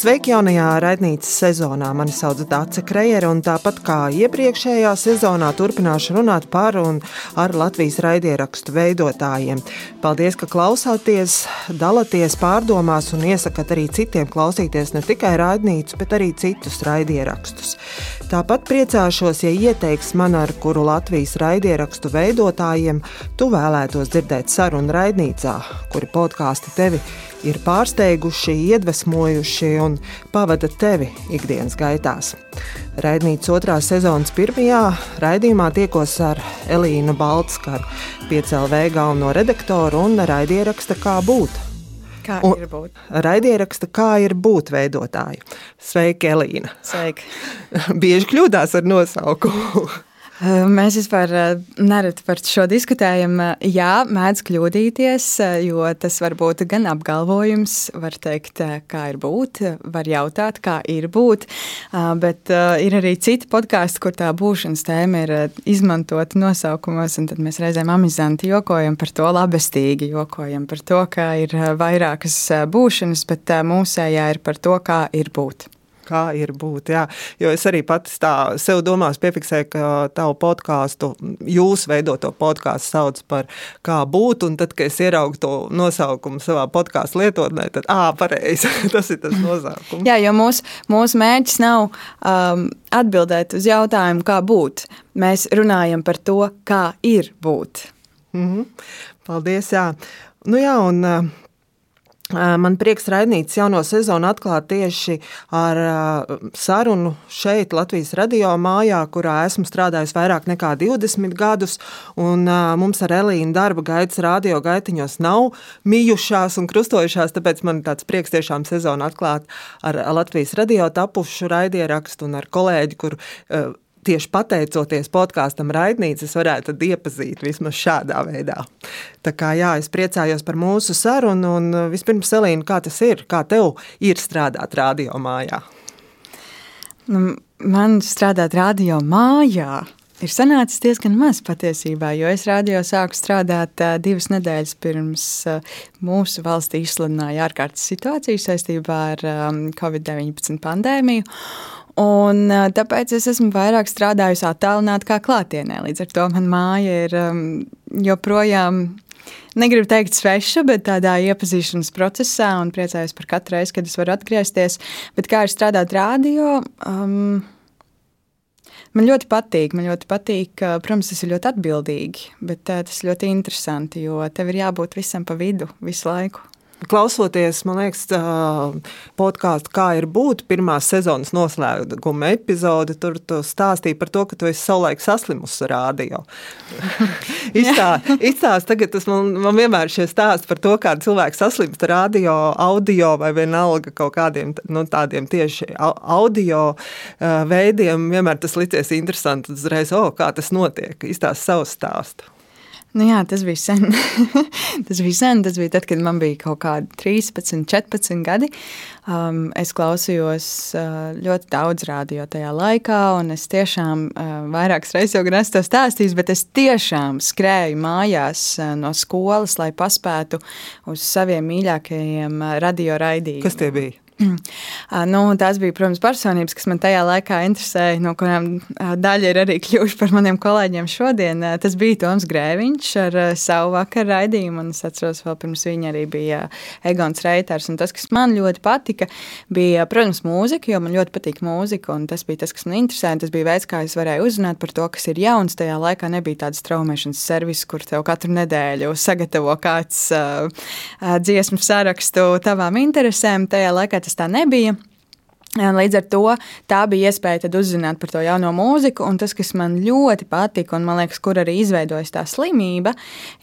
Sveiki jaunajā raidnīcas sezonā. Mani sauc Dārsa Krejere, un tāpat kā iepriekšējā sezonā, turpināšu runāt par un ar Latvijas raidierakstu veidotājiem. Paldies, ka klausāties, dalāties pārdomās un iesakat arī citiem klausīties ne tikai raidnīcu, bet arī citus raidierakstus. Tāpat priecāšos, ja ieteiks man, ar kuru Latvijas raidierakstu veidotājiem tu vēlētos dzirdēt sarunu raidnīcā, kuri podkāsti tevi ir pārsteiguši, iedvesmojuši un pavada tevi ikdienas gaitās. Raidnīcas otrās sezonas pirmajā raidījumā tiekos ar Elīnu Baltskaru, PCLV galveno redaktoru un raidieraksta kā būt. Kā un ir būt? Raidieraksta, kā ir būt veidotāju. Sveika, Elīna! Sveika! Bieži kļūdās ar nosaukumu. Mēs vispār nereti par šo diskutējam. Jā, mēdz kļūdīties, jo tas var būt gan apgalvojums, var teikt, kā ir būt, var jautāt, kā ir būt, bet ir arī citi podkāsti, kur tā būšanas tēma ir izmantota nosaukumos, un tad mēs reizēm amizanti jokojam par to, labestīgi jokojam par to, ka ir vairākas būšanas, bet mūsējā ir par to, kā ir būt kā ir būt. Jā. Jo es arī pats tā sev domās, piefiksēju, ka tavu podkāstu, jūsu veidoto podkāstu sauc par kā būt. Un tad, kad es ieraugu to nosaukumu savā podkāstu lietotnē, tad, ah, pareizi, tas ir tas nosaukums. Jā, jo mūsu mūs mērķis nav um, atbildēt uz jautājumu, kā būt. Mēs runājam par to, kā ir būt. Mm -hmm. Paldies! Jā. Nu jā, un, Man prieks raidīts jauno sezonu atklāt tieši ar sarunu šeit, Latvijas radio mājā, kurā esmu strādājis vairāk nekā 20 gadus. Mums ar Elīnu darba gaitas radio gaitiņos nav mijušās un krustojušās, tāpēc man tāds prieks tiešām sezonu atklāt ar Latvijas radio tapušu raidierakstu un ar kolēģi, kur tieši pateicoties podkāstam Raidnīca, es varētu iepazīt vismaz šādā veidā. Tā kā jā, es priecājos par mūsu sarunu, un uh, vispirms, Selīna, kā tas ir, kā tev ir strādāt radio mājā? Nu, man strādāt radio mājā ir sanācis diezgan maz patiesībā, jo es radio sāku strādāt uh, divas nedēļas pirms uh, mūsu valstī izsludināja ārkārtas situāciju saistībā ar um, Covid-19 pandēmiju. Un, tāpēc es esmu vairāk strādājusi attālināti kā klātienē. Līdz ar to man māja ir um, joprojām, negribu teikt sveša, bet tādā iepazīšanas procesā un priecājos par katru reizi, kad es varu atgriezties. Bet kā ir strādāt radio? Um, Man ļoti patīk, man ļoti patīk, protams, tas ir ļoti atbildīgi, bet tas ļoti interesanti, jo tev ir jābūt visam pa vidu visu laiku. Klausoties, man liekas, podkāstu, kā ir būt pirmās sezonas noslēguma epizode, tur tu stāstīja par to, ka tu esi savulaik saslimusi rādio. Izstāst, tagad tas man, man vienmēr šie stāsti par to, kā cilvēks saslimst rādio, audio vai vienalga kaut kādiem nu, tādiem tieši audio veidiem. Vienmēr tas licies interesanti, uzreiz, oh, kā tas notiek, izstāst savu stāstu. Nu jā, tas bija sen. tas bija sen. Tas bija tad, kad man bija kaut kādi 13, 14 gadi. Um, es klausījos uh, ļoti daudz radio tajā laikā, un es tiešām uh, vairākas reizes jau esmu to stāstījis, bet es tiešām skrēju mājās uh, no skolas, lai paspētu uz saviem mīļākajiem uh, radio raidījumiem. Kas tie bija? Nu, tās bija, protams, personības, kas man tajā laikā interesēja, no kurām daļa ir arī kļuvuši par maniem kolēģiem šodien. Tas bija Toms Grēviņš ar savu vakaru raidījumu, un es atceros, vēl pirms viņa arī bija Egons Reiters. Un tas, kas man ļoti patika, bija, protams, mūzika, jo man ļoti patīk mūzika, un tas bija tas, kas man interesēja. Tas bija veids, kā es varēju uzzināt par to, kas ir jauns. Tajā laikā nebija tādas traumēšanas servis, kur tev katru nedēļu sagatavo kāds uh, dziesmu sarakstu tavām interesēm. Tajā laikā tas tā nebija. Līdz ar to tā bija iespēja uzzināt par to jauno mūziku. Un tas, kas man ļoti patika, un man liekas, kur arī izveidojas tā slimība,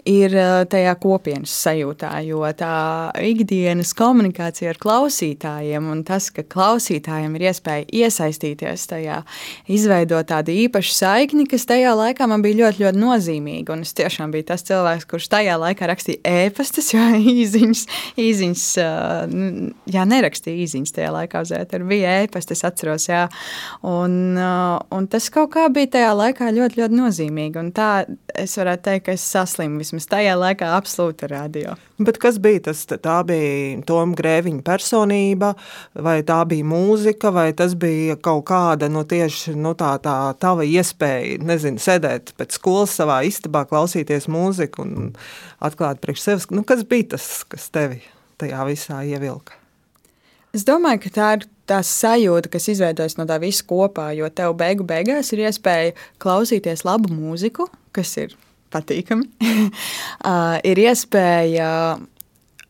ir tajā kopienas sajūtā. Jo tā ikdienas komunikācija ar klausītājiem un tas, ka klausītājiem ir iespēja iesaistīties tajā, izveidot tādu īpašu saikni, kas tajā laikā man bija ļoti, ļoti nozīmīga. Un es tiešām biju tas cilvēks, kurš tajā laikā rakstīja ēpastus, jo īziņas, īziņas jā, nerakstīja īziņas tajā laikā uz ēteru bija ēpasta, es atceros, jā. Un, un tas kaut kā bija tajā laikā ļoti, ļoti nozīmīgi. Un tā es varētu teikt, ka es saslimu vismaz tajā laikā absolūti radio. Bet kas bija tas? Tā bija Toma Grēviņa personība, vai tā bija mūzika, vai tas bija kaut kāda nu, tieši nu, tā, tā tava iespēja, nezinu, sēdēt pēc skolas savā istabā, klausīties mūziku un atklāt priekš sevis. Nu, kas bija tas, kas tevi tajā visā ievilka? Es domāju, ka tā ir tā sajūta, kas izveidojas no tā visa kopā, jo tev beigu beigās ir iespēja klausīties labu mūziku, kas ir patīkami. uh, ir iespēja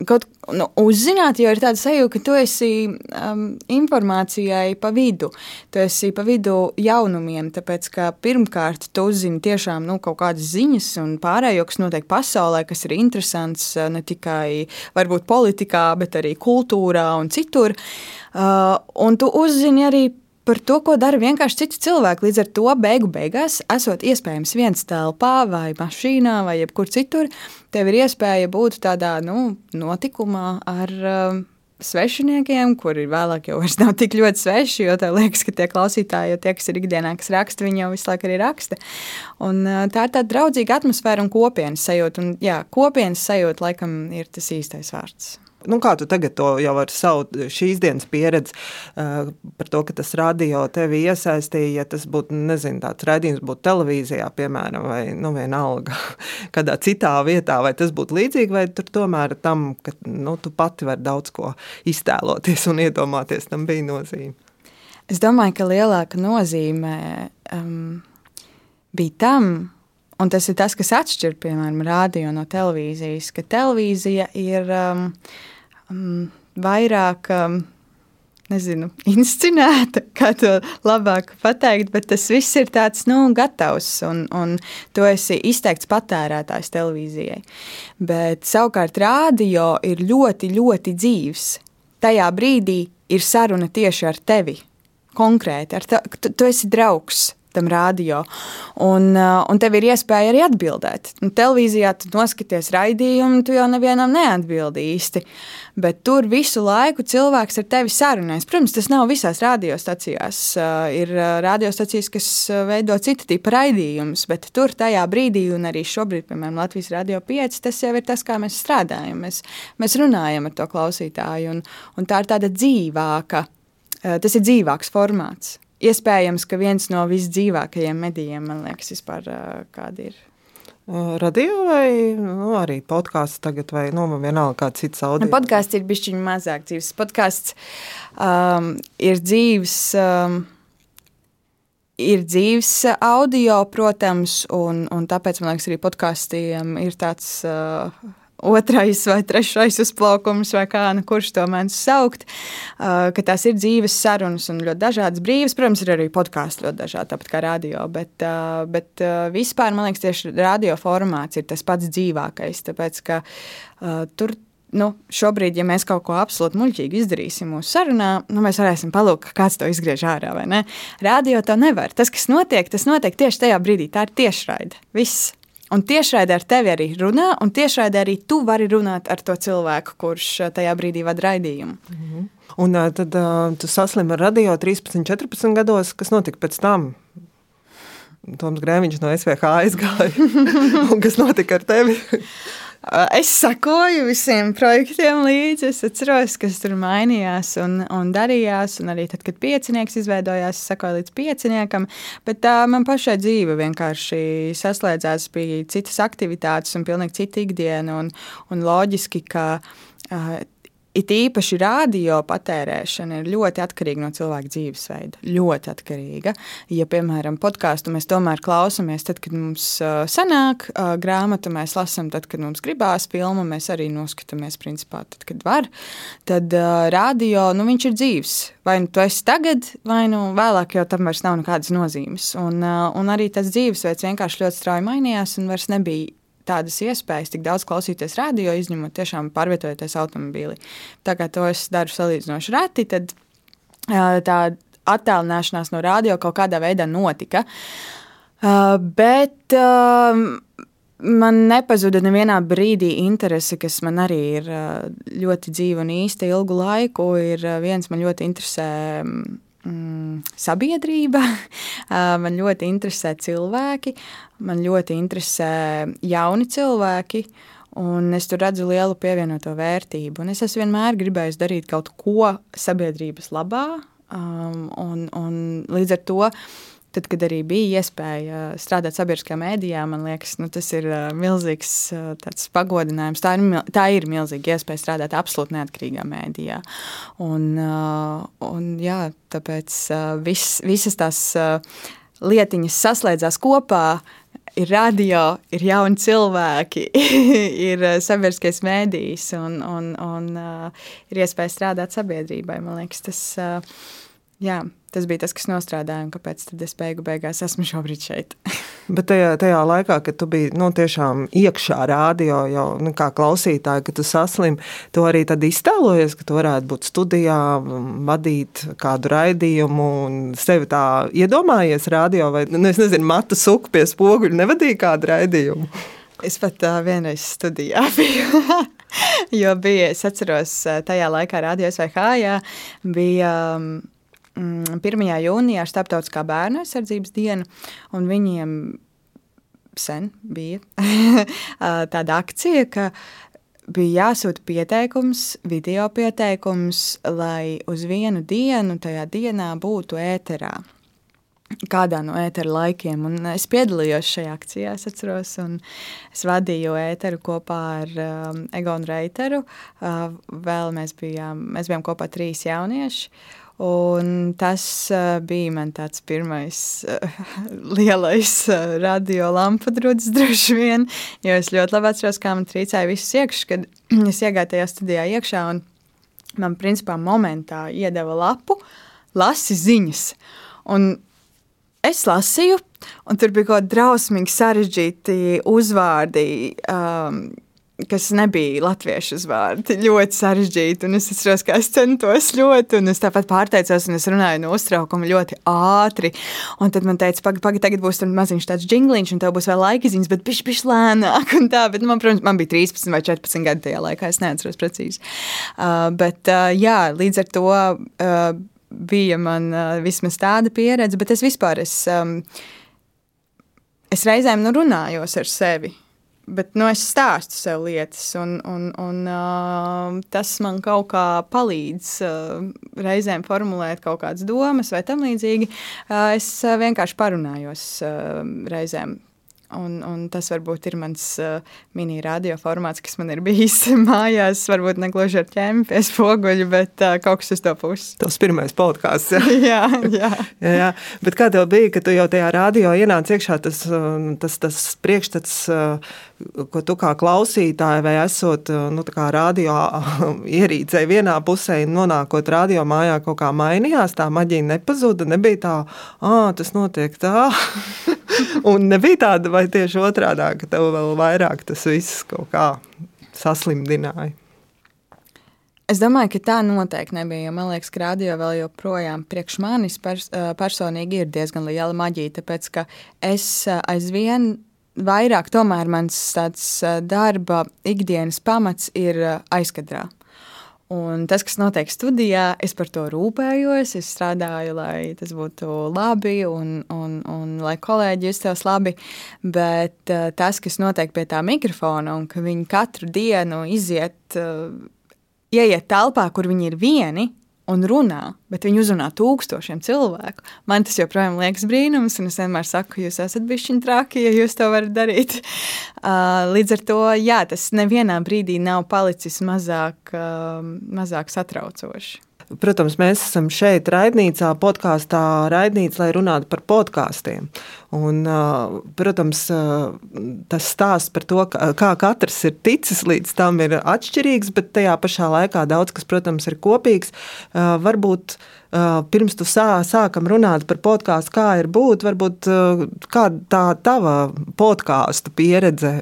kaut nu, uzzināt, jo ir tāda sajūta, ka tu esi um, informācijai pa vidu. Tu esi pa vidu jaunumiem, tāpēc ka pirmkārt tu uzzini tiešām nu, kaut kādas ziņas un pārējo, kas notiek pasaulē, kas ir interesants uh, ne tikai varbūt politikā, bet arī kultūrā un citur. Uh, un tu uzzini arī par to, ko dara vienkārši citi cilvēki. Līdz ar to beigu beigās, esot iespējams viens telpā vai mašīnā vai jebkur citur, tev ir iespēja būt tādā nu, notikumā ar um, svešiniekiem, kuri vēlāk jau nav tik ļoti sveši, jo tev liekas, ka tie klausītāji, jo tie, kas ir ikdienā, kas raksta, viņi jau visu laiku arī raksta. Un, uh, tā ir tāda draudzīga atmosfēra un kopienas sajūta. Un, jā, kopienas sajūta laikam ir tas īstais vārds. Nu, kā tu tagad to jau ar savu šīs dienas pieredzi uh, par to, ka tas radio tevi iesaistīja, ja tas būtu, nezinu, tāds raidījums būtu televīzijā, piemēram, vai, nu, vienalga, kādā citā vietā, vai tas būtu līdzīgi, vai tur tomēr tam, ka, nu, tu pati vari daudz ko iztēloties un iedomāties, tam bija nozīme? Es domāju, ka lielāka nozīme um, bija tam, Un tas ir tas, kas atšķir, piemēram, radio no televīzijas, ka televīzija ir um, um, vairāk. Um, Nezinu, inscenēta, kā to labāk pateikt, bet tas viss ir tāds nu, gatavs, un, un tu esi izteikts patērētājs televīzijai. Bet savukārt rādio ir ļoti, ļoti dzīves. Tajā brīdī ir saruna tieši ar tevi, konkrēti. Ar ta, tu, tu esi draugs, tam radio. Un, uh, un tev ir iespēja arī atbildēt. Un televīzijā tu noskaties raidījumu, tu jau nevienam neatbildi īsti. Bet tur visu laiku cilvēks ar tevi sarunājas. Protams, tas nav visās radiostacijās. Uh, ir uh, radiostacijas, kas veido cita tipa raidījumus, bet tur tajā brīdī, un arī šobrīd, piemēram, Latvijas radio 5, tas jau ir tas, kā mēs strādājam. Mēs, mēs runājam ar to klausītāju, un, un tā ir tāda dzīvāka, tas ir dzīvāks formāts. Iespējams, ka viens no visdzīvākajiem medijiem, man liekas, vispār kādi ir. Radio vai nu, arī podkāsts tagad, vai nu, vienalga kāds cits audio? Nu, podkāsts ir bišķiņi mazāk dzīves. Podkāsts um, ir dzīves. Um, ir dzīves audio, protams, un, un tāpēc man liekas, arī podkāstiem ir tāds uh, otrais vai trešais uzplaukums, vai kā nu kurš to mēdz saukt, ka tās ir dzīves sarunas un ļoti dažādas brīvas. Protams, ir arī podkāsts ļoti dažādi, tāpat kā radio, bet, bet vispār man liekas, tieši radio formāts ir tas pats dzīvākais, tāpēc ka tur nu, šobrīd, ja mēs kaut ko absolūti muļķīgi izdarīsim mūsu sarunā, nu, mēs varēsim palūkt, kāds to izgriež ārā. Radio to nevar. Tas, kas notiek, tas notiek tieši tajā brīdī. Tā ir tiešraide. Viss. Un tiešraidē ar tevi arī runā, un tiešraidē arī tu vari runāt ar to cilvēku, kurš eh, tajā brīdī vada raidījumu. Mm -hmm. Un uh, tad uh, tu saslimi ar radio 13, 14 gados. Kas notika pēc tam? Toms Grēviņš no SVH aizgāja. un kas notika ar tevi? Es sakoju visiem projektiem līdzi. Es atceros, kas tur mainījās un, un darījās. Un arī tad, kad piecinieks izveidojās, es sakoju līdz pieciniekam. Bet tā man pašai dzīve vienkārši saslēdzās, bija citas aktivitātes un pilnīgi cita ikdiena. Un, un loģiski, ka uh, It īpaši radio patērēšana ir ļoti atkarīga no cilvēka dzīvesveida. Ļoti atkarīga. Ja, piemēram, podkāstu mēs tomēr klausāmies, tad, kad mums uh, sanāk uh, grāmatu, mēs lasām, tad, kad mums gribās filmu, mēs arī noskatāmies, principā, tad, kad var. Tad uh, radio, nu, viņš ir dzīves. Vai nu tu esi tagad, vai nu vēlāk, jo tam vairs nav nekādas nozīmes. Un, uh, un arī tas dzīvesveids vienkārši ļoti strauji mainījās un vairs nebija tādas iespējas tik daudz klausīties radio, izņemot tiešām pārvietojoties automobīlī. Tā kā to es daru salīdzinoši reti, tad tā attālināšanās no radio kaut kādā veidā notika. Bet man nepazuda nevienā brīdī interese, kas man arī ir ļoti dzīva un īsta ilgu laiku. Ir viens man ļoti interesē. Mm, sabiedrība, man ļoti interesē cilvēki, man ļoti interesē jauni cilvēki, un es tur redzu lielu pievienoto vērtību. Un es esmu vienmēr gribējis darīt kaut ko sabiedrības labā, um, un, un līdz ar to Tad, kad arī bija iespēja strādāt sabiedriskajā mēdījā, man liekas, nu, tas ir milzīgs pagodinājums. Tā ir, tā ir milzīga iespēja strādāt absolūti neatkarīgā mēdījā. Un, un, jā, tāpēc vis, visas tās lietiņas saslēdzās kopā. Ir radio, ir jauni cilvēki, ir sabiedriskais mēdījis un, un, un uh, ir iespēja strādāt sabiedrībai. Man liekas, tas uh, jā, tas bija tas, kas nostrādāja, un kāpēc es beigu beigās esmu šobrīd šeit. Bet tajā, tajā laikā, kad tu biji nu, tiešām iekšā rādio, jau nu, kā klausītāji, kad tu saslimi, tu arī iztēlojies, ka tu varētu būt studijā, vadīt kādu raidījumu un sevi tā iedomājies rādio, vai nu, es nezinu, matu suku pie spoguļa, nevadīja kādu raidījumu. Es pat uh, vienreiz studijā biju. jo bija, es atceros, tajā laikā Rādio SVH jā, bija. Um, 1. Mm, jūnijā ir Startautiskā bērnu aizsardzības diena, un viņiem sen bija tāda akcija, ka bija jāsūta pieteikums, video pieteikums, lai uz vienu dienu tajā dienā būtu ēterā. Kādā no ēteru laikiem. Un es piedalījos šajā akcijā, es atceros, un es vadīju ēteru kopā ar um, Egonu Reiteru. Uh, vēl mēs bijām, mēs bijām kopā trīs jaunieši. Un tas uh, bija man tāds pirmais uh, lielais uh, radio lampu drudzis droši vien, jo es ļoti labi atceros, kā man trīcēja visus iekšā, kad es iegāju tajā studijā iekšā un man principā momentā iedeva lapu, lasi ziņas. Un es lasīju, un tur bija kaut kādi drausmīgi sarežģīti uzvārdi, um, kas nebija latviešu uzvārdi. Ļoti sarežģīti. Un es atceros, ka es centos ļoti, un es tāpat pārteicos, un es runāju no uztraukuma ļoti ātri. Un tad man teica, pagaidi, pagaidi, tagad būs maziņš tāds jingliņš, un tev būs vēl laika ziņas, bet pišķi, pišķi lēnāk. Tā, bet man, protams, man bija 13 vai 14 gadi tajā laikā, es neatceros precīzi. Uh, bet uh, jā, līdz ar to. Uh, bija man uh, vismaz tāda pieredze, bet es vispār es, um, es reizēm nu, runājos ar sevi bet nu, es stāstu sev lietas, un, un, un uh, tas man kaut kā palīdz uh, reizēm formulēt kaut kādas domas vai tam līdzīgi. Uh, es vienkārši parunājos uh, reizēm Un, un tas varbūt ir mans uh, mini radio formāts, kas man ir bijis mājās. Varbūt ne gluži ar ķēmi pie spoguļa, bet uh, kaut kas uz to puses. Tas pirmais podkāsts. Jā. jā, jā. jā. Bet kā tev bija, ka tu jau tajā radio ienāc iekšā tas, tas, tas priekšstats, ko tu kā klausītāji vai esot nu, radio ierīcei vienā pusē, nonākot radio mājā, kaut kā mainījās, tā maģija nepazuda, nebija tā, ah, tas notiek tā. Un nebija tāda, vai tieši otrādi, ka tev vēl vairāk tas viss kaut kā saslimdināja. Es domāju, ka tā noteikti nebija. Man liekas, ka radio vēl joprojām priekš manis pers personīgi ir diezgan liela maģija. Tāpēc, es aizvien vairāk, tomēr mans tāds darba ikdienas pamats ir aizkadrā. Un tas, kas notiek studijā, es par to rūpējos. Es strādāju, lai tas būtu labi un, un, un lai kolēģi justos labi. Bet uh, tas, kas notiek pie tā mikrofona, un ka viņi katru dienu iziet, uh, ieiet telpā, kur viņi ir vieni, un runā, bet viņi uzrunā tūkstošiem cilvēku. Man tas joprojām liekas brīnums, un es vienmēr saku, jūs esat bijuši traki, ja jūs to varat darīt. Uh, līdz ar to, jā, tas nevienā brīdī nav palicis mazāk, uh, mazāk satraucoši. Protams, mēs esam šeit, raidnīcā, podkāstā, raidnīcā, lai runātu par podkāstiem. Un, protams, tas stāsts par to, kā katrs ir ticis līdz tam, ir atšķirīgs, bet tajā pašā laikā daudz kas, protams, ir kopīgs. Varbūt pirms tu sā, sākam runāt par podkāstu, kā ir būt, varbūt kāda tā tava podkāstu pieredze,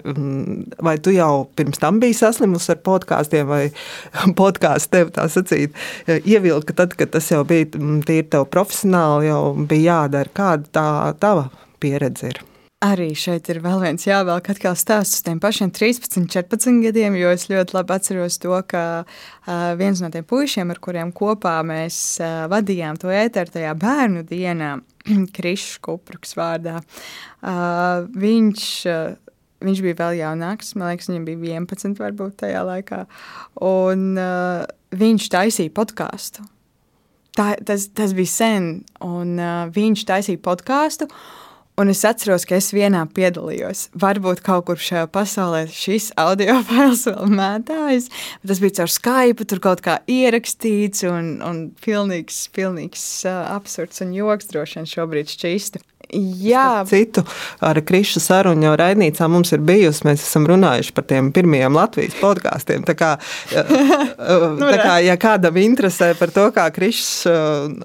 vai tu jau pirms tam biji saslimusi ar podkāstiem, vai podkāsts tev tā sacīt, ievilka tad, kad tas jau bija tīri tev profesionāli, jau bija jādara. Kāda tā tava pieredze ir? Arī šeit ir vēl viens jāvelk atkal stāsts uz tiem pašiem 13, 14 gadiem, jo es ļoti labi atceros to, ka uh, viens no tiem puišiem, ar kuriem kopā mēs uh, vadījām to ēteru tajā bērnu dienā, Krišs Kupruks vārdā, uh, viņš uh, Viņš bija vēl jaunāks, man liekas, viņam bija 11 varbūt tajā laikā. Un uh, viņš taisīja podkāstu. Tas, tas bija sen, un uh, viņš taisīja podkāstu. Un es atceros, ka es vienā piedalījos. Varbūt kaut kur šajā pasaulē šis audio fails vēl mētājas, tas bija caur Skype, tur kaut kā ierakstīts un, un pilnīgs, pilnīgs uh, absurds un joks droši vien šobrīd šķīsti. Jā, citu ar Krišu sarunu jau raidnīcā mums ir bijusi. Mēs esam runājuši par tiem pirmajiem Latvijas podkāstiem. Tā kā, nu, tā kā ja kādam interesē par to, kā Krišs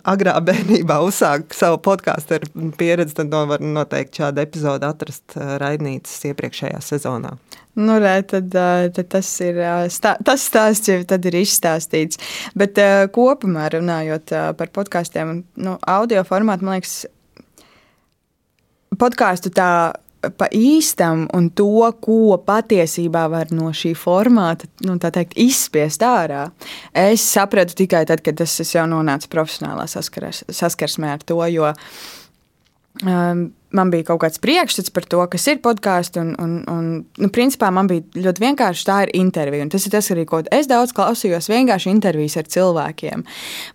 agrā bērnībā uzsāka savu podkāstu pieredzi, tad no var noteikti šādu epizodu atrast raidnīcas iepriekšējā sezonā. Nu, re, tad, tad tas ir stā, tas stāsts, jau tad ir izstāstīts. Bet kopumā runājot par podkāstiem, nu, audio formātu, man liekas, podkāstu tā pa īstam un to, ko patiesībā var no šī formāta nu, teikt, izspiest ārā. Es sapratu tikai tad, kad es jau nonācu profesionālā saskarsmē ar to, jo man bija kaut kāds priekšstats par to, kas ir podkāsts. Un, un, un, nu, principā man bija ļoti vienkārši tā ir intervija. Tas ir tas, arī, ko es daudz klausījos, vienkārši intervijas ar cilvēkiem.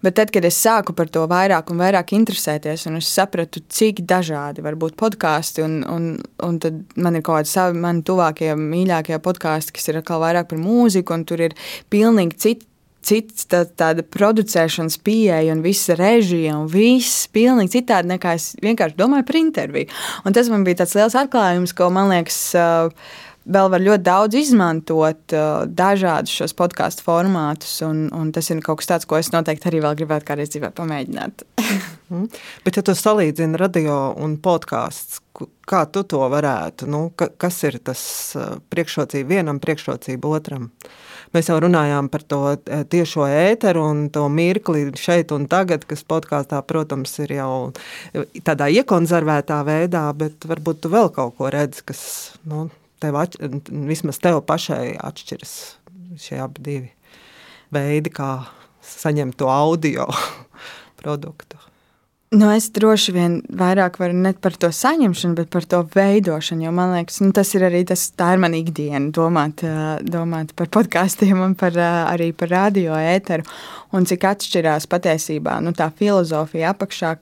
Bet tad, kad es sāku par to vairāk un vairāk interesēties, un es sapratu, cik dažādi var būt podkāsti, un, un, un tad man ir kaut kādi savi, mani tuvākie, mīļākie podkāsti, kas ir atkal vairāk par mūziku, un tur ir pilnīgi citi cits tā, tāda producēšanas pieeja un visa režija un viss pilnīgi citādi nekā es vienkārši domāju par interviju. Un tas man bija tāds liels atklājums, ko man liekas. Vēl var ļoti daudz izmantot dažādus šos podkāstu formātus, un, un tas ir kaut kas tāds, ko es noteikti arī vēl gribētu kādreiz dzīvē pamēģināt. mm. Bet, ja tu salīdzini radio un podkāstu, kā tu to varētu, nu, ka, kas ir tas priekšrocība vienam, priekšrocība otram? Mēs jau runājām par to tiešo ēteru un to mirkli šeit un tagad, kas podkāstā, protams, ir jau tādā iekonservētā veidā, bet varbūt tu vēl kaut ko redzi, kas nu, tev atš vismaz tev pašai atšķiras šie abi divi veidi, kā saņemt to audio produktu. Nu, es droši vien vairāk varu ne par to saņemšanu, bet par to veidošanu. Jo man liekas, nu, tas ir arī tas, tā ir mana ikdiena, domāt, domāt par podkāstiem un par, arī par radio ēteru. Un cik atšķirās patiesībā nu, tā filozofija apakšā,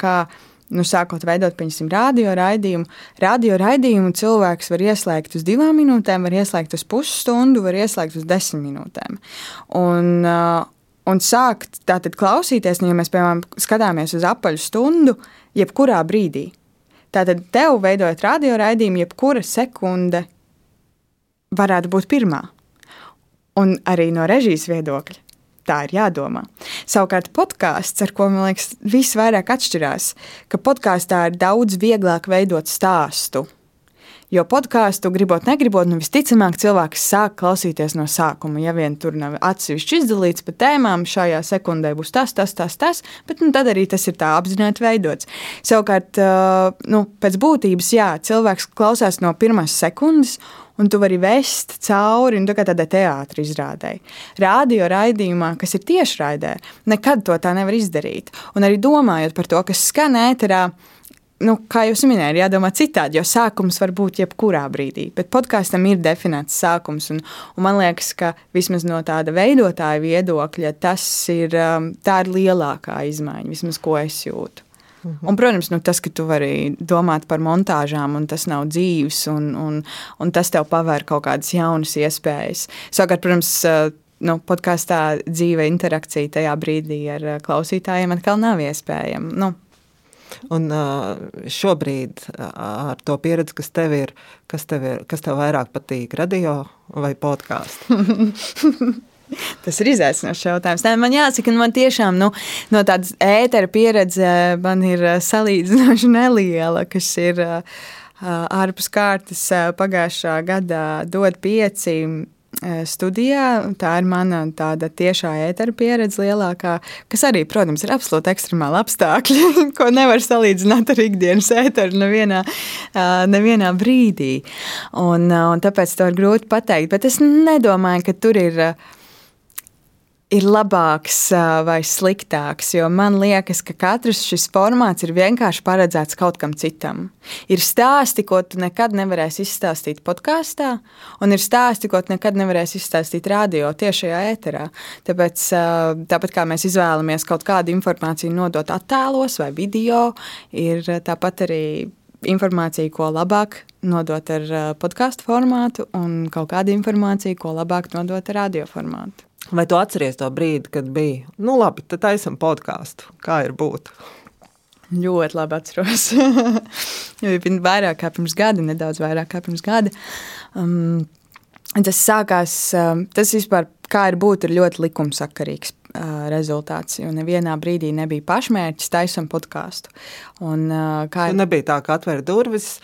nu, sākot veidot, piemēram, radio raidījumu. Radio raidījumu cilvēks var ieslēgt uz divām minūtēm, var ieslēgt uz pusstundu, var ieslēgt uz desmit minūtēm. Un, un sākt tātad klausīties, nu, ja mēs, piemēram, skatāmies uz apaļu stundu, jebkurā brīdī. Tātad tev veidojot radioraidījumu, jebkura sekunde varētu būt pirmā. Un arī no režijas viedokļa. Tā ir jādomā. Savukārt, podkāsts, ar ko man liekas, viss vairāk atšķirās, ka podkāstā ir daudz vieglāk veidot stāstu Jo podkāstu, gribot, negribot, nu visticamāk, cilvēks sāk klausīties no sākuma. Ja vien tur nav atsevišķi izdalīts pa tēmām, šajā sekundē būs tas, tas, tas, tas, bet nu, tad arī tas ir tā apzināti veidots. Savukārt, nu, pēc būtības, jā, cilvēks klausās no pirmās sekundes un tu vari vest cauri nu, tā tādai teātris izrādēji. Radio raidījumā, kas ir tiešraidē, nekad to tā nevar izdarīt. Un arī domājot par to, kas skan ēterā, nu, kā jau minēju, ir jādomā citādi, jo sākums var būt jebkurā brīdī. Bet podkāstam ir definēts sākums, un, un man liekas, ka vismaz no tāda veidotāja viedokļa tas ir, um, ir lielākā izmaiņa, vismaz ko es jūtu. Mhm. Un, protams, nu, tas, ka tu vari domāt par montāžām, un tas nav dzīves, un, un, un tas tev pavēr kaut kādas jaunas iespējas. Savukārt, protams, uh, nu, podkāstā dzīve interakcija tajā brīdī ar uh, klausītājiem atkal nav iespējama. Nu, Un šobrīd ar to pieredzi, kas tev ir, kas tev, ir, kas tev vairāk patīk, radio vai podkāstu? Tas ir izaicinošs jautājums. Nē, man jāsaka, man tiešām nu, no tādas ētera pieredze man ir salīdzinoši neliela, kas ir ārpus kārtas pagājušā gadā dod pieci studijā. Tā ir mana tāda tiešā ētera pieredze lielākā, kas arī, protams, ir absolūti ekstremāli apstākļi, ko nevar salīdzināt ar ikdienas ēteru nevienā, nevienā brīdī. Un, un tāpēc to ir grūti pateikt, bet es nedomāju, ka tur ir ir labāks vai sliktāks. Jo man liekas, ka katrs šis formāts ir vienkārši paredzēts kaut kam citam. Ir stāsti, ko tu nekad nevarēsi izstāstīt podkāstā, un ir stāsti, ko tu nekad nevarēsi izstāstīt radio tiešajā ēterā. Tāpēc, tāpat kā mēs izvēlamies kaut kādu informāciju nodot attēlos vai video, ir tāpat arī informācija, ko labāk nodot ar podkāstu formātu, un kaut kāda informācija, ko labāk nodot ar radio formātu. Vai tu atceries to brīdi, kad bija? Nu, labi, tad taisam podkāstu. Kā ir būt? Ļoti labi atceros. bija vairāk kā pirms gada, nedaudz vairāk kā pirms gada. Um, tas sākās, um, tas vispār kā ir būt, ir ļoti likumsakarīgs uh, rezultāts. Jo nevienā brīdī nebija pašmērķis taisam podkāstu. Un, uh, kā ir... nebija tā, ka atver durvis.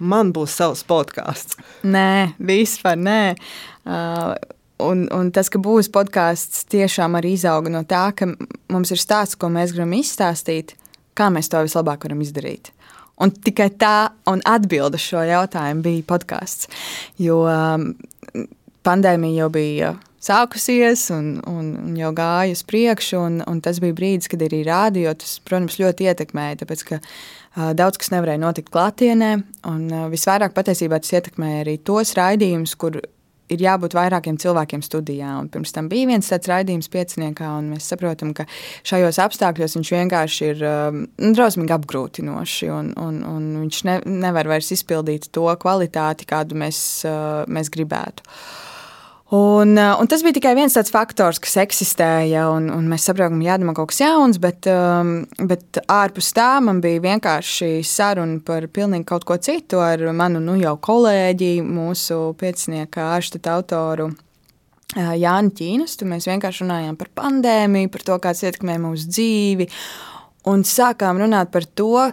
Man būs savs podkāsts. Nē, vispār nē. Uh, Un, un tas, ka būs podkāsts, tiešām arī izauga no tā, ka mums ir stāsts, ko mēs gribam izstāstīt, kā mēs to vislabāk varam izdarīt. Un tikai tā un atbilde šo jautājumu bija podkāsts. Jo pandēmija jau bija sākusies un, un, un jau gāja uz priekšu, un, un tas bija brīdis, kad arī rādio tas, protams, ļoti ietekmēja. Tāpēc, ka uh, daudz kas nevarēja notikt klātienē, un uh, visvairāk patiesībā tas ietekmēja arī tos raidījumus, kur ir jābūt vairākiem cilvēkiem studijā. Un pirms tam bija viens tāds raidījums pieciniekā, un mēs saprotam, ka šajos apstākļos viņš vienkārši ir um, drausmīgi apgrūtinošs, un, un, un viņš ne, nevar vairs izpildīt to kvalitāti, kādu mēs, uh, mēs gribētu. Un, eh, un tas bija tikai viens tāds faktors, kas eksistēja, un, un mēs saprotam, ka jādara kaut kas jauns, bet, um, bet ārpus tā man bija vienkārši saruna par pilnīgi kaut ko citu ar manu nu, jau kolēģi, mūsu piecinieka ārštata autoru. Eh, Jānis Čīnastu. Mēs vienkārši runājām par pandēmiju, par to, kāds ietekmē mūsu dzīvi. Un sākām runāt par to,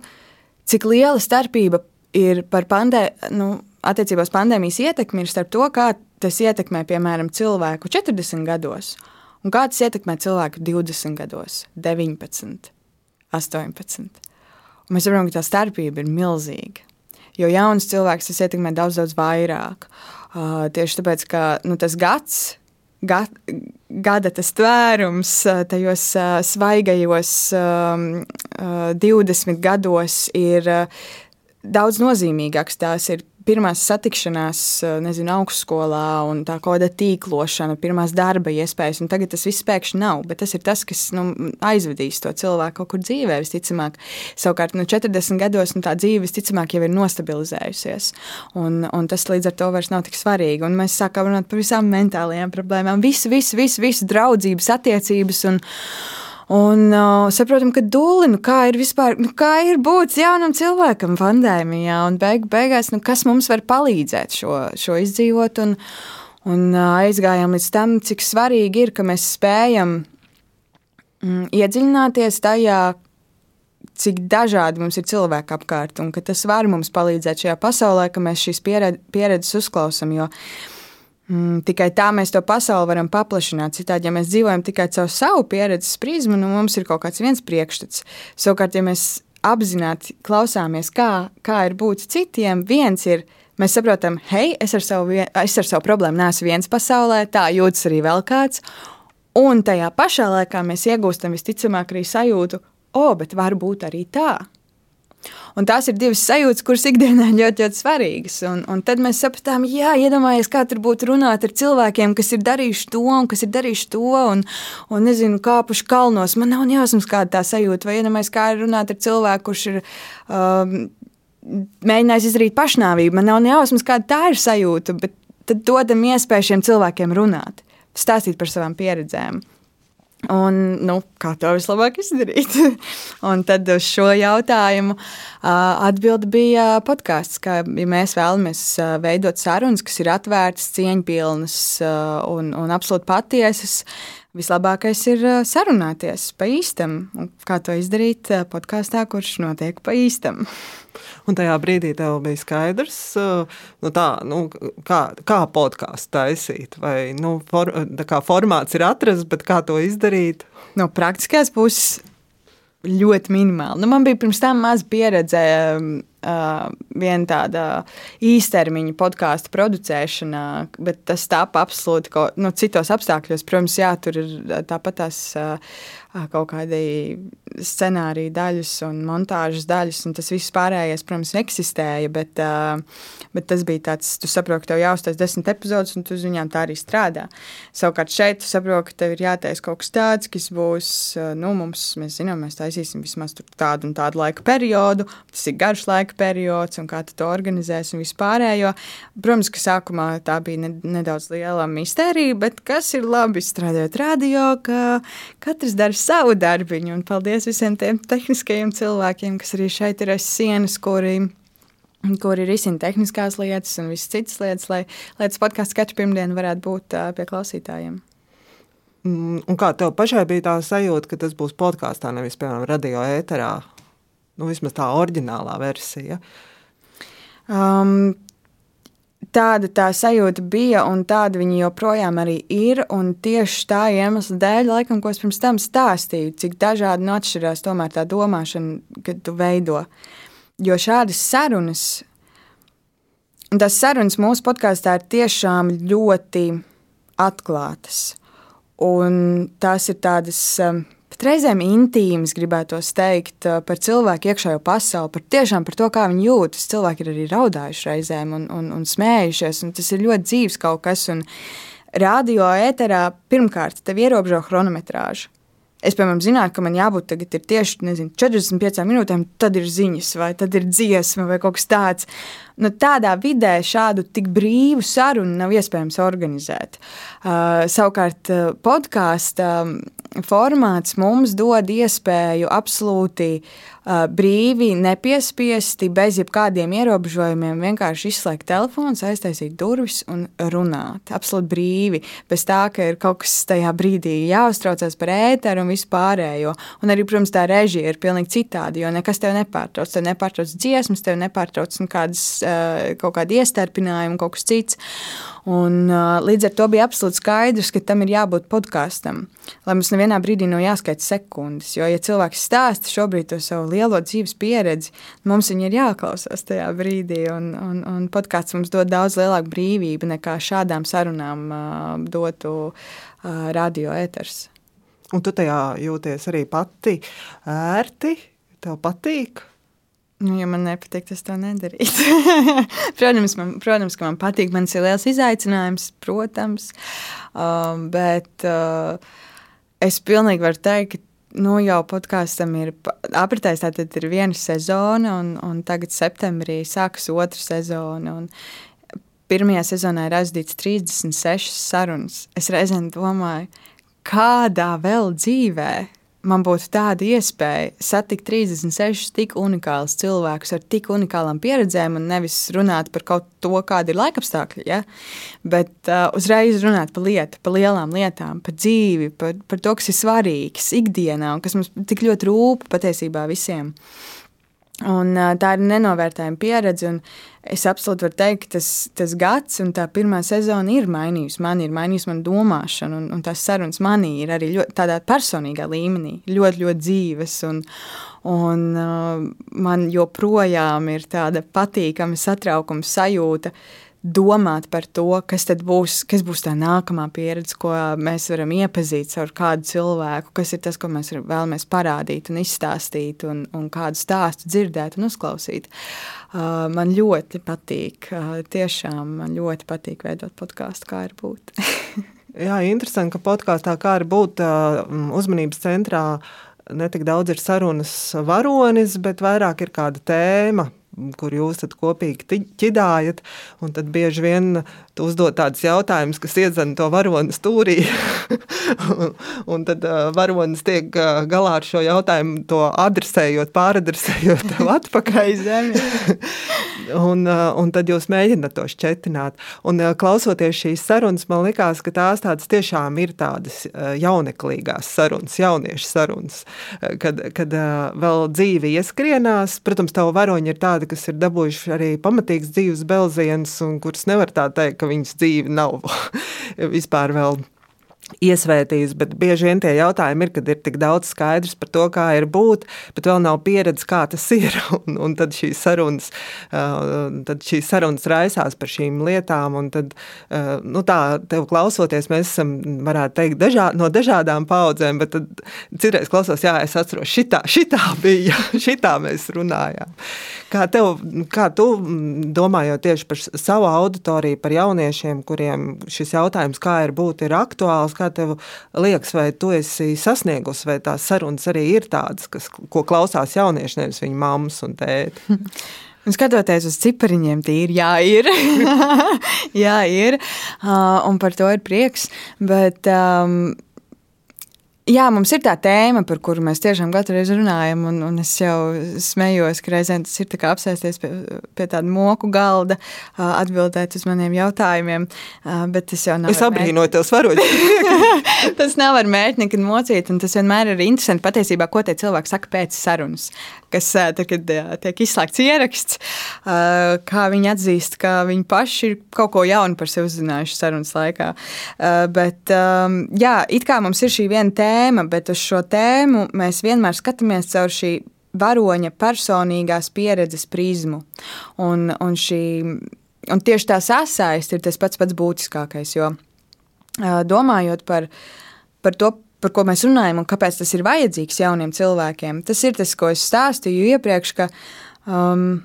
cik liela starpība ir par pandēmiju, nu, attiecībā uz pandēmijas ietekmi, starp to, kā tas ietekmē, piemēram, cilvēku 40 gados, un kā tas ietekmē cilvēku 20 gados, 19, 18. Un mēs saprotam, ka tā starpība ir milzīga. Jo jauns cilvēks tas ietekmē daudz, daudz vairāk. Uh, tieši tāpēc, ka nu, tas gads, ga, gada tas tvērums tajos uh, svaigajos um, uh, 20 gados ir uh, daudz nozīmīgāks. Tās ir pirmās satikšanās, eh, nezinu, augstskolā un tā kāda tīklošana, pirmās darba iespējas, un tagad tas viss pēkšņi nav. Bet tas ir tas, kas nu, aizvedīs to cilvēku kaut kur dzīvē, visticamāk. Savukārt, nu, 40 gados nu, tā dzīve visticamāk jau ir nostabilizējusies, un, un tas līdz ar to vairs nav tik svarīgi. Un mēs sākām runāt par visām mentālajām problēmām, visu, visu, visu, visu draudzības, attiecības. Un, Un uh, saprotam, ka dūli, nu, kā ir vispār, nu, kā ir būt jaunam cilvēkam pandēmijā, un beig, beigās, nu, kas mums var palīdzēt šo, šo izdzīvot. Un, un uh, aizgājām līdz tam, cik svarīgi ir, ka mēs spējam mm, iedziļināties tajā, cik dažādi mums ir cilvēki apkārt, un ka tas var mums palīdzēt šajā pasaulē, ka mēs šīs pieredzes uzklausām. Jo Mm, tikai tā mēs to pasauli varam paplašināt. Citādi, ja mēs dzīvojam tikai caur savu pieredzes prizmu, nu mums ir kaut kāds viens priekšstats. Savukārt, ja mēs apzināti klausāmies, kā, kā ir būt citiem, viens ir. Mēs saprotam, hei, es ar savu, es ar savu problēmu neesmu viens pasaulē, tā jūtas arī vēl kāds. Un tajā pašā laikā mēs iegūstam visticamāk arī sajūtu, o, bet var būt arī tā. Un tās ir divas sajūtas, kuras ikdienā ļoti, ļoti svarīgas. Un, un tad mēs sapratām, jā, iedomājieties, kā tur būtu runāt ar cilvēkiem, kas ir darījuši to un kas ir darījuši to, un, un nezinu, kāpuši kalnos. Man nav jāsams, kāda tā sajūta, vai iedomājieties, kā ir runāt ar cilvēku, kurš ir. Um, Mēģinājis izdarīt pašnāvību. Man nav nejausmas, kāda tā ir sajūta, bet tad dodam iespēju šiem cilvēkiem runāt, stāstīt par savām pieredzēm. Un, nu, kā to vislabāk izdarīt? tad uz šo jautājumu atbilde bija podkāsts. Ka, ja mēs vēlamies veidot sarunas, kas ir atvērtas, cieņpilnas un, un absolūti patiesas, Vislabākais ir sarunāties pa īstam, kā to izdarīt podkāstā, kurš notiek pa īstam. Un tajā brīdī tev bija skaidrs, nu tā, nu, kā, kā podkāstu taisīt. Vai nu, for, kā formāts ir atrasts, bet kā to izdarīt? No praktiskās puses ļoti minimāli. Nu, man bija pirms tam maz pieredze uh, viena tāda īstermiņa podkāstu producēšanā, bet tas tāpa absolūti ko, nu, citos apstākļos. Protams, jā, tur ir tāpat tās uh, kaut kādi scenāriju daļas un montāžas daļas, un tas viss pārējais, protams, eksistēja, bet, bet tas bija tāds, tu saproti, ka tev jāuztais desmit epizodus, un tu uz viņām tā arī strādā. Savukārt šeit tu saproti, ka tev ir jātais kaut kas tāds, kas būs, nu, mums, mēs zinām, mēs taisīsim vismaz tādu un tādu laika periodu, tas ir garš laika periods, un kā tu to organizēsi un vispārējo. Protams, ka sākumā tā bija nedaudz liela mistērija, bet kas ir labi strādājot radio, ka katrs dara savu darbiņu. Un paldies visiem tiem tehniskajiem cilvēkiem, kas arī šeit ir aiz sienas, kuri, kuri risina tehniskās lietas un visas citas lietas, lai, lai tas podkāsts katru pirmdienu varētu būt uh, pie klausītājiem. Mm, un kā tev pašai bija tā sajūta, ka tas būs podkāstā, nevis, piemēram, radio ēterā? Nu, vismaz tā oriģinālā versija. Um, tāda tā sajūta bija, un tāda viņa joprojām arī ir. Tieši tā iemesla dēļ, laikam, ko es pirms tam stāstīju, cik dažādi nu atšķirās tomēr tā domāšana, kad tu veido. Jo šādas sarunas, un tās sarunas mūsu podkāstā ir tiešām ļoti atklātas. Un tās ir tādas um, reizēm intīmas, gribētu teikt, par cilvēku iekšējo pasauli, par tiešām par to, kā viņi jūtas. Cilvēki ir arī raudājuši reizēm un, un, un smējušies, un tas ir ļoti dzīves kaut kas. Un radio ēterā pirmkārt tev ierobežo chronometrāžu. Es, piemēram, zinātu, ka man jābūt tagad tieši nezinu, 45 minūtēm, tad ir ziņas, vai tad ir dziesma, vai kaut kas tāds. Nu, tādā vidē šādu tik brīvu sarunu nav iespējams organizēt. Uh, savukārt, podkāstu formāts mums dod iespēju absolūti uh, brīvi, nepiespiesti, bez jebkādiem ierobežojumiem, vienkārši izslēgt telefonu, aiztaisīt durvis un runāt. Absolūti brīvi, bez tā, ka ir kaut kas tajā brīdī jāuztraucas par ēteru un vispārējo. Un arī, protams, tā režija ir pilnīgi citāda, jo nekas tev nepārtrauc. Tev nepārtrauc dziesmas, tev nepārtrauc kādas, uh, kaut kādi iestarpinājumi, kaut kas cits. Un, uh, līdz ar to bija absolūti skaidrs, ka tam ir jābūt podkāstam. Lai mums nevienā brīdī nav jāskaita sekundes. Jo, ja cilvēks stāsta šobrīd to savu lielo dzīves pieredzi, mums viņa ir jāklausās tajā brīdī. Un, un, un podkāsts mums dod daudz lielāku brīvību nekā šādām sarunām uh, dotu uh, radio ēters. Un tu tajā jūties arī pati ērti, tev patīk? Nu, ja man nepatīk, tas tā nedarīt. protams, man, protams, ka man patīk. Man ir liels izaicinājums, protams. Um, bet uh, es pilnīgi varu teikt, ka nu, jau podkāstam ir apritējis. Tātad ir viena sezona, un, un tagad septembrī sākas otra sezona. Pirmajā sezonā ir aizdīts 36 sarunas. Es reizēm domāju, kādā vēl dzīvēm man būtu tāda iespēja satikt 36 tik unikālus cilvēkus ar tik unikālām pieredzēm, un nevis runāt par kaut to, kāda ir laikapstākļi, ja? bet uh, uzreiz runāt par lietu, par lielām lietām, par dzīvi, par, par to, kas ir svarīgs ikdienā un kas mums tik ļoti rūp patiesībā visiem. Un, tā ir nenovērtējama pieredze. Es absolūti varu teikt, ka tas, tas gads un tā pirmā sezona ir mainījusi mani, ir mainījusi manu domāšanu, un, un tās sarunas manī ir arī ļoti, tādā personīgā līmenī, ļoti, ļoti dzīves. Un, un uh, man joprojām ir tāda patīkama satraukuma sajūta. Uh, domāt par to, kas būs, kas būs tā nākamā pieredze, ko mēs varam iepazīt ar kādu cilvēku, kas ir tas, ko mēs vēlamies parādīt un izstāstīt, un, un kādu stāstu dzirdēt un uzklausīt. Uh, man ļoti patīk, uh, tiešām man ļoti patīk veidot podkāstu, kā ir būt. Jā, interesanti, ka podkāstā kā ir būt uh, uzmanības centrā. Ne tik daudz ir sarunas varonis, bet vairāk ir kāda tēma, kur jūs kopīgi ķidājat. Tad bieži vien uzdod tādus jautājumus, kas iedzen to varoni stūrī. un, un tad uh, varonis tiek uh, galā ar šo jautājumu, to adresējot, pāradresējot tev atpakaļ. un, un tad jūs mēģināt to šķetināt. Un klausoties šīs sarunas, man likās, ka tās tādas tiešām ir tādas jauneklīgās sarunas, jauniešu sarunas, kad, kad vēl dzīve ieskrienās. Protams, tavu varoņi ir tādi, kas ir dabūjuši arī pamatīgs dzīves belziens, un kurus nevar tā teikt, ka viņas dzīve nav vispār vēl iesvētījis, bet bieži vien tie jautājumi ir, kad ir tik daudz skaidrs par to, kā ir būt, bet vēl nav pieredzes, kā tas ir. Un, un tad šīs sarunas, tad šīs sarunas raisās par šīm lietām, tad, nu tā, tev klausoties, mēs esam, varētu teikt, dažā, no dažādām paudzēm, bet tad citreiz klausos, jā, es atceros, šitā, šitā bija, šitā mēs runājām. Kā tev, kā tu domājot tieši par savu auditoriju, par jauniešiem, kuriem šis jautājums, kā ir būt, ir aktuāls, kā tev liekas, vai tu esi sasniegusi, vai tās sarunas arī ir tādas, kas, ko klausās jaunieši, nevis viņa mammas un tēti? Un skatoties uz cipariņiem, tīri jā, ir. jā, ir. Uh, un par to ir prieks. Bet, um, Jā, mums ir tā tēma, par kuru mēs tiešām katru reizi runājam, un, un es jau smējos, ka reizēm tas ir apsēsties pie, pie tāda moku galda, atbildēt uz maniem jautājumiem. Bet tas jau nav. Es abrīnoju tev svaroļu. tas nav ar mērķi nekad mocīt, un tas vienmēr ir interesanti patiesībā, ko tie cilvēki saka pēc sarunas kas tad, kad tiek izslēgts ieraksts, kā viņi atzīst, ka viņi paši ir kaut ko jaunu par sevi uzzinājuši sarunas laikā. Bet, jā, it kā mums ir šī viena tēma, bet uz šo tēmu mēs vienmēr skatāmies caur šī varoņa personīgās pieredzes prizmu. Un, un, šī, un tieši tā sasaist ir tas pats pats būtiskākais, jo domājot par, par to par ko mēs runājam un kāpēc tas ir vajadzīgs jauniem cilvēkiem. Tas ir tas, ko es stāstīju iepriekš, ka um,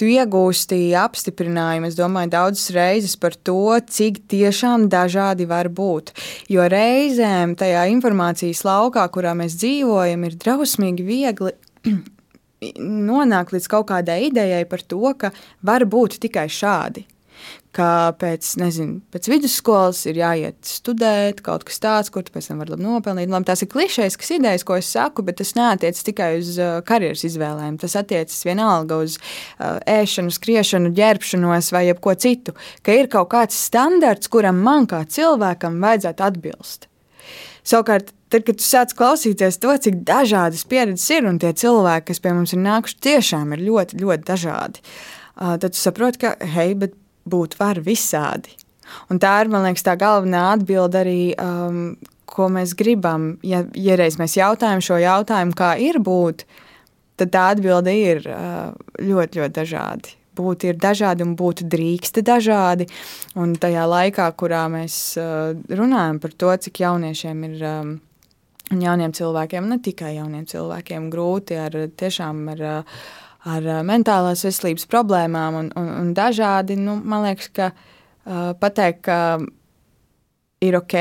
tu iegūsti apstiprinājumu, es domāju, daudzas reizes par to, cik tiešām dažādi var būt. Jo reizēm tajā informācijas laukā, kurā mēs dzīvojam, ir drausmīgi viegli nonākt līdz kaut kādai idejai par to, ka var būt tikai šādi ka pēc, nezinu, pēc vidusskolas ir jāiet studēt, kaut kas tāds, kur tu pēc tam vari nopelnīt. Labi, tās ir klišejas idejas, ko es saku, bet tas neatiecas tikai uz uh, karjeras izvēlēm. Tas attiecas vienalga uz uh, ēšanu, skriešanu, ģērbšanos vai jebko citu. Ka ir kaut kāds standarts, kuram man kā cilvēkam vajadzētu atbilst. Savukārt, tad, kad tu sāc klausīties to, cik dažādas pieredzes ir un tie cilvēki, kas pie mums ir nākuši, tiešām ir ļoti, ļoti dažādi, uh, tad tu saproti, ka hei, bet būt var visādi. Un tā ir, man liekas, tā galvenā atbilde arī, um, ko mēs gribam. Ja, ja reiz mēs jautājam šo jautājumu, kā ir būt, tad tā atbilde ir uh, ļoti, ļoti dažādi. Būt ir dažādi un būt drīksti dažādi. Un tajā laikā, kurā mēs uh, runājam par to, cik jauniešiem ir um, un jauniem cilvēkiem, ne tikai jauniem cilvēkiem, grūti ar tiešām ar uh, ar mentālās veselības problēmām un, un, un dažādi. Nu, man liekas, ka uh, pateikt, ka ir ok,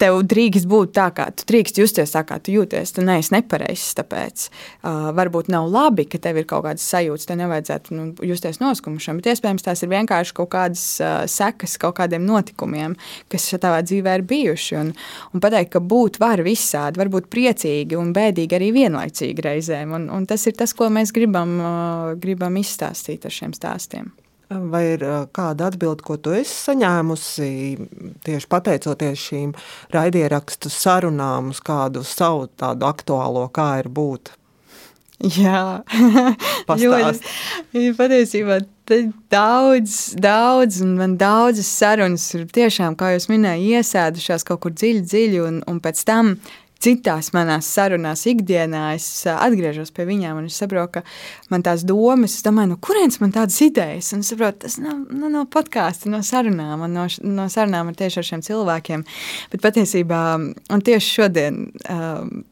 tev drīkst būt tā, kā tu drīkst justies tā, kā tu jūties. Tu neesi nepareizs. Tāpēc uh, varbūt nav labi, ka tev ir kaut kādas sajūtas. Tev nevajadzētu nu, justies noskumušam, bet iespējams tās ir vienkārši kaut kādas uh, sekas kaut kādiem notikumiem, kas tavā dzīvē ir bijuši. Un, un pateikt, ka būt var visādi, var būt priecīgi un bēdīgi arī vienlaicīgi reizēm. Un, un tas ir tas, ko mēs gribam, uh, gribam izstāstīt ar šiem stāstiem. Vai ir kāda atbilde, ko tu esi saņēmusi tieši pateicoties šīm raidierakstu sarunām uz kādu savu tādu aktuālo, kā ir būt? Jā, ļoti. Patiesībā daudz, daudz, un man daudzas sarunas ir tiešām, kā jūs minējāt, iesēdušās kaut kur dziļi, dziļi, un, un pēc tam citās manās sarunās, ikdienā es atgriežos pie viņiem un es saprotu, ka man tās domas, es domāju, no kurienes man tādas idejas, un es saprotu, tas nav no, no podkāstu, no sarunām, un no, no sarunām ar tieši ar šiem cilvēkiem. Bet patiesībā, un tieši šodien, um,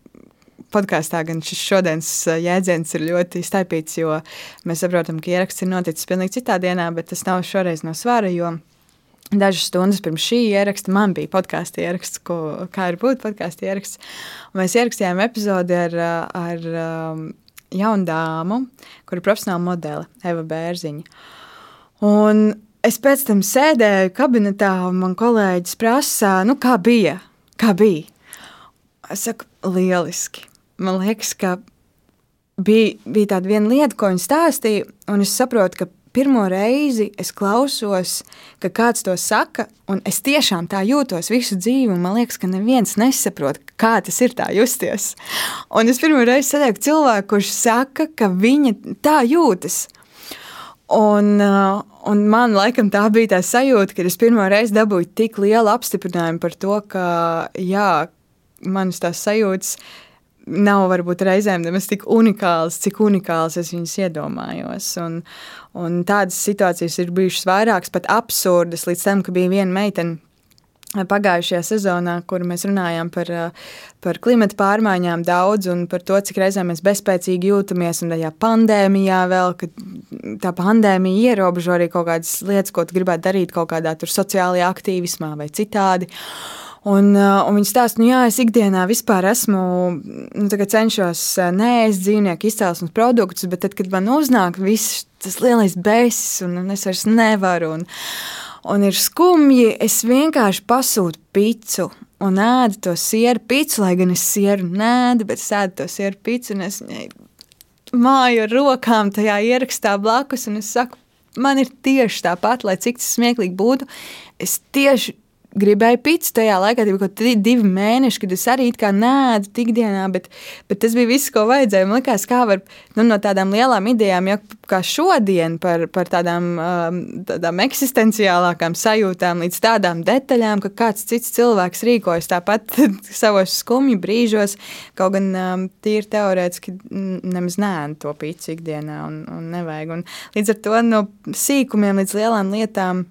podkāstā gan šis šodienas jēdziens ir ļoti staipīts, jo mēs saprotam, ka ieraksts ir noticis pilnīgi citā dienā, bet tas nav šoreiz no svara, jo Dažas stundas pirms šī ieraksta man bija podkāstu ieraksts, ko, kā ir būt podkāstu ieraksts. Un mēs ierakstījām epizodi ar, ar um, jaunu dāmu, kur ir profesionāla modele, Eva Bērziņa. Un es pēc tam sēdēju kabinetā, un man kolēģis prasa, nu, kā bija? Kā bija? Es saku, lieliski. Man liekas, ka bija, bija tāda viena lieta, ko viņa stāstīja, un es saprotu, ka pirmo reizi es klausos, ka kāds to saka, un es tiešām tā jūtos visu dzīvi. Man liekas, ka neviens nesaprot, kā tas ir tā justies. Un es pirmo reizi satieku cilvēku, kurš saka, ka viņa tā jūtas. Un, uh, un man laikam tā bija tā sajūta, ka es pirmo reizi dabūju tik lielu apstiprinājumu par to, ka jā, manas tās sajūtas nav varbūt reizēm nemaz tik unikāls, cik unikāls es viņus iedomājos. Un, un tādas situācijas ir bijušas vairākas, pat absurdas, līdz tam, ka bija viena meitene. Pagājušajā sezonā, kur mēs runājām par, par klimata pārmaiņām daudz un par to, cik reizēm mēs bezspēcīgi jūtamies, un tajā pandēmijā vēl, ka tā pandēmija ierobežo arī kaut kādas lietas, ko tu gribētu darīt kaut kādā sociālajā aktīvismā vai citādi. Uh, Un, uh, un viņi stāsta, nu, jā, es ikdienā vispār esmu, nu, cenšos uh, neēst dzīvnieku izcelsmes produktus, bet tad, kad man uznāk viss tas lielais bēsis, un, un es vairs nevaru, un, un ir skumji, es vienkārši pasūtu picu un ēdu to sieru picu, lai gan es sieru nēdu, bet es ēdu to sieru picu, un es māju ar rokām tajā ierakstā blakus, un es saku, man ir tieši tāpat, lai cik tas smieklīgi būtu, es tieši gribēju pīci tajā laikā, bija kaut kādi divi mēneši, kad es arī nēdu ikdienā, bet, bet tas bija viss, ko vajadzēja. Man liekas, kā var nu, no tādām lielām idejām, jau kā šodien par, par tādām, um, tādām eksistenciālākām sajūtām, līdz tādām detaļām, ka kāds cits cilvēks rīkojas tāpat savos skumju brīžos, kaut gan um, tīri teorētiski nemaz nēdu to pīci ikdienā un, un nevajag. Un līdz ar to no sīkumiem līdz lielām lietām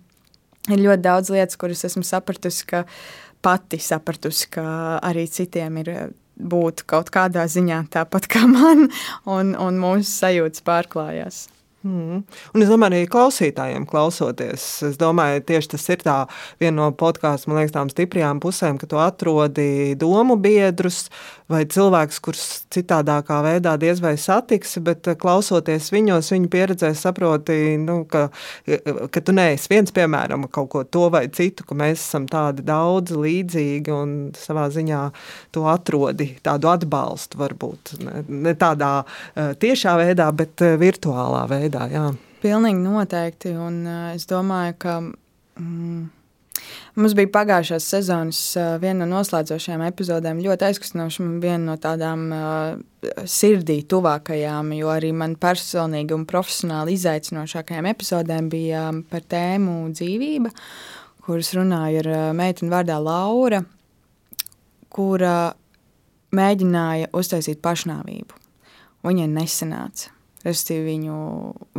ir ļoti daudz lietas, kuras esmu sapratusi, ka pati sapratusi, ka arī citiem ir eh, būt kaut kādā ziņā tāpat kā man, un, un mūsu sajūtas pārklājās. Mm. Un es domāju, arī klausītājiem klausoties, es domāju, tieši tas ir tā viena no podkāstu, man liekas, tām stiprajām pusēm, ka tu atrodi domu biedrus vai cilvēkus, kurus citādākā veidā diez vai satiksi, bet eh, klausoties viņos, viņu pieredzē saproti, nu, ka, ka tu neesi viens, piemēram, kaut ko to vai citu, ka mēs esam tādi daudz līdzīgi un savā ziņā to atrodi, tādu atbalstu varbūt, ne, ne tādā eh, tiešā veidā, bet eh, virtuālā veidā. Jā. Pilnīgi noteikti. Un, es domāju, ka mm, mums bija pagājušās sezonas viena no noslēdzošajām epizodēm ļoti aizkustinoša. Viena no tādām uh, sirdī tuvākajām, jo arī man personīgi un profesionāli izaicinošākajām epizodēm bija par tēmu dzīvība, kuras runāja ar meiteni vārdā Laura, kura mēģināja uztaisīt pašnāvību. Viņai nesanāca. Restīvi viņu,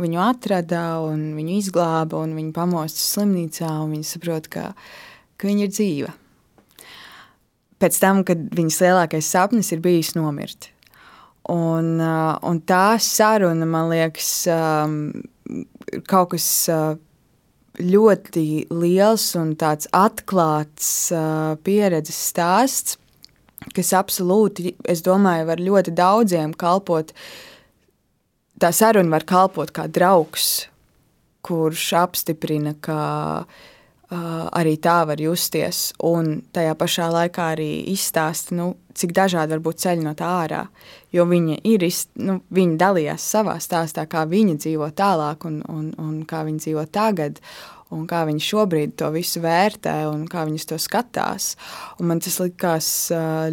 viņu atrada un viņu izglāba un viņu pamosta slimnīcā un viņa saprot, ka, ka viņa ir dzīva. Pēc tam, kad viņas lielākais sapnis ir bijis nomirt. Un, uh, un tā saruna, man liekas, um, kaut kas uh, ļoti liels un tāds atklāts uh, pieredzes stāsts, kas absolūti, es domāju, var ļoti daudziem kalpot uh, tā saruna var kalpot kā draugs, kurš apstiprina, ka uh, arī tā var justies, un tajā pašā laikā arī izstāsta, nu, cik dažādi var būt ceļi no tā ārā. Jo viņa ir, nu, viņa dalījās savā stāstā, kā viņa dzīvo tālāk un, un, un kā viņa dzīvo tagad un kā viņi šobrīd to visu vērtē un kā viņi to skatās. Un man tas likās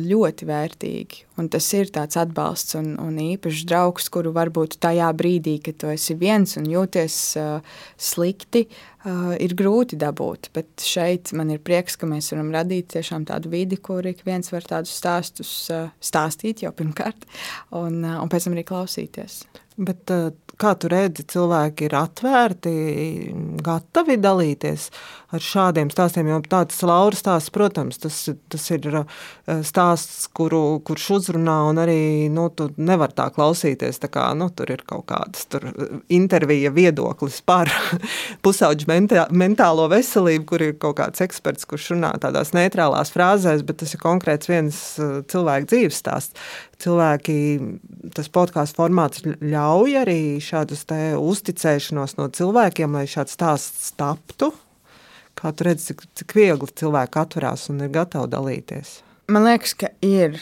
ļoti vērtīgi. Un tas ir tāds atbalsts un, un īpašs draugs, kuru varbūt tajā brīdī, kad tu esi viens un jūties uh, slikti, uh, ir grūti dabūt. Bet šeit man ir prieks, ka mēs varam radīt tādu vidi, kur ik viens var tādus stāstus uh, stāstīt jau pirmkārt, un, uh, un pēc tam arī klausīties. Bet, kā tu redzi, cilvēki ir atvērti, gatavi dalīties ar šādiem stāstiem. Jo tāds Laura stāsts, protams, tas, tas ir stāsts, kuru, kurš uzrunā, un arī nu, tu nevar tā klausīties. Tā kā, nu, tur ir kaut kādas tur, intervija viedoklis par pusauģu mentā, mentālo veselību, kur ir kaut kāds eksperts, kurš runā tādās neitrālās frāzēs, bet tas ir konkrēts viens cilvēka dzīves stāsts cilvēki, tas podkāstu formāts ļauj arī šādus uzticēšanos no cilvēkiem, lai šāds stāsts taptu. Kā tu redzi, cik, cik viegli cilvēki atverās un ir gatavi dalīties? Man liekas, ka ir.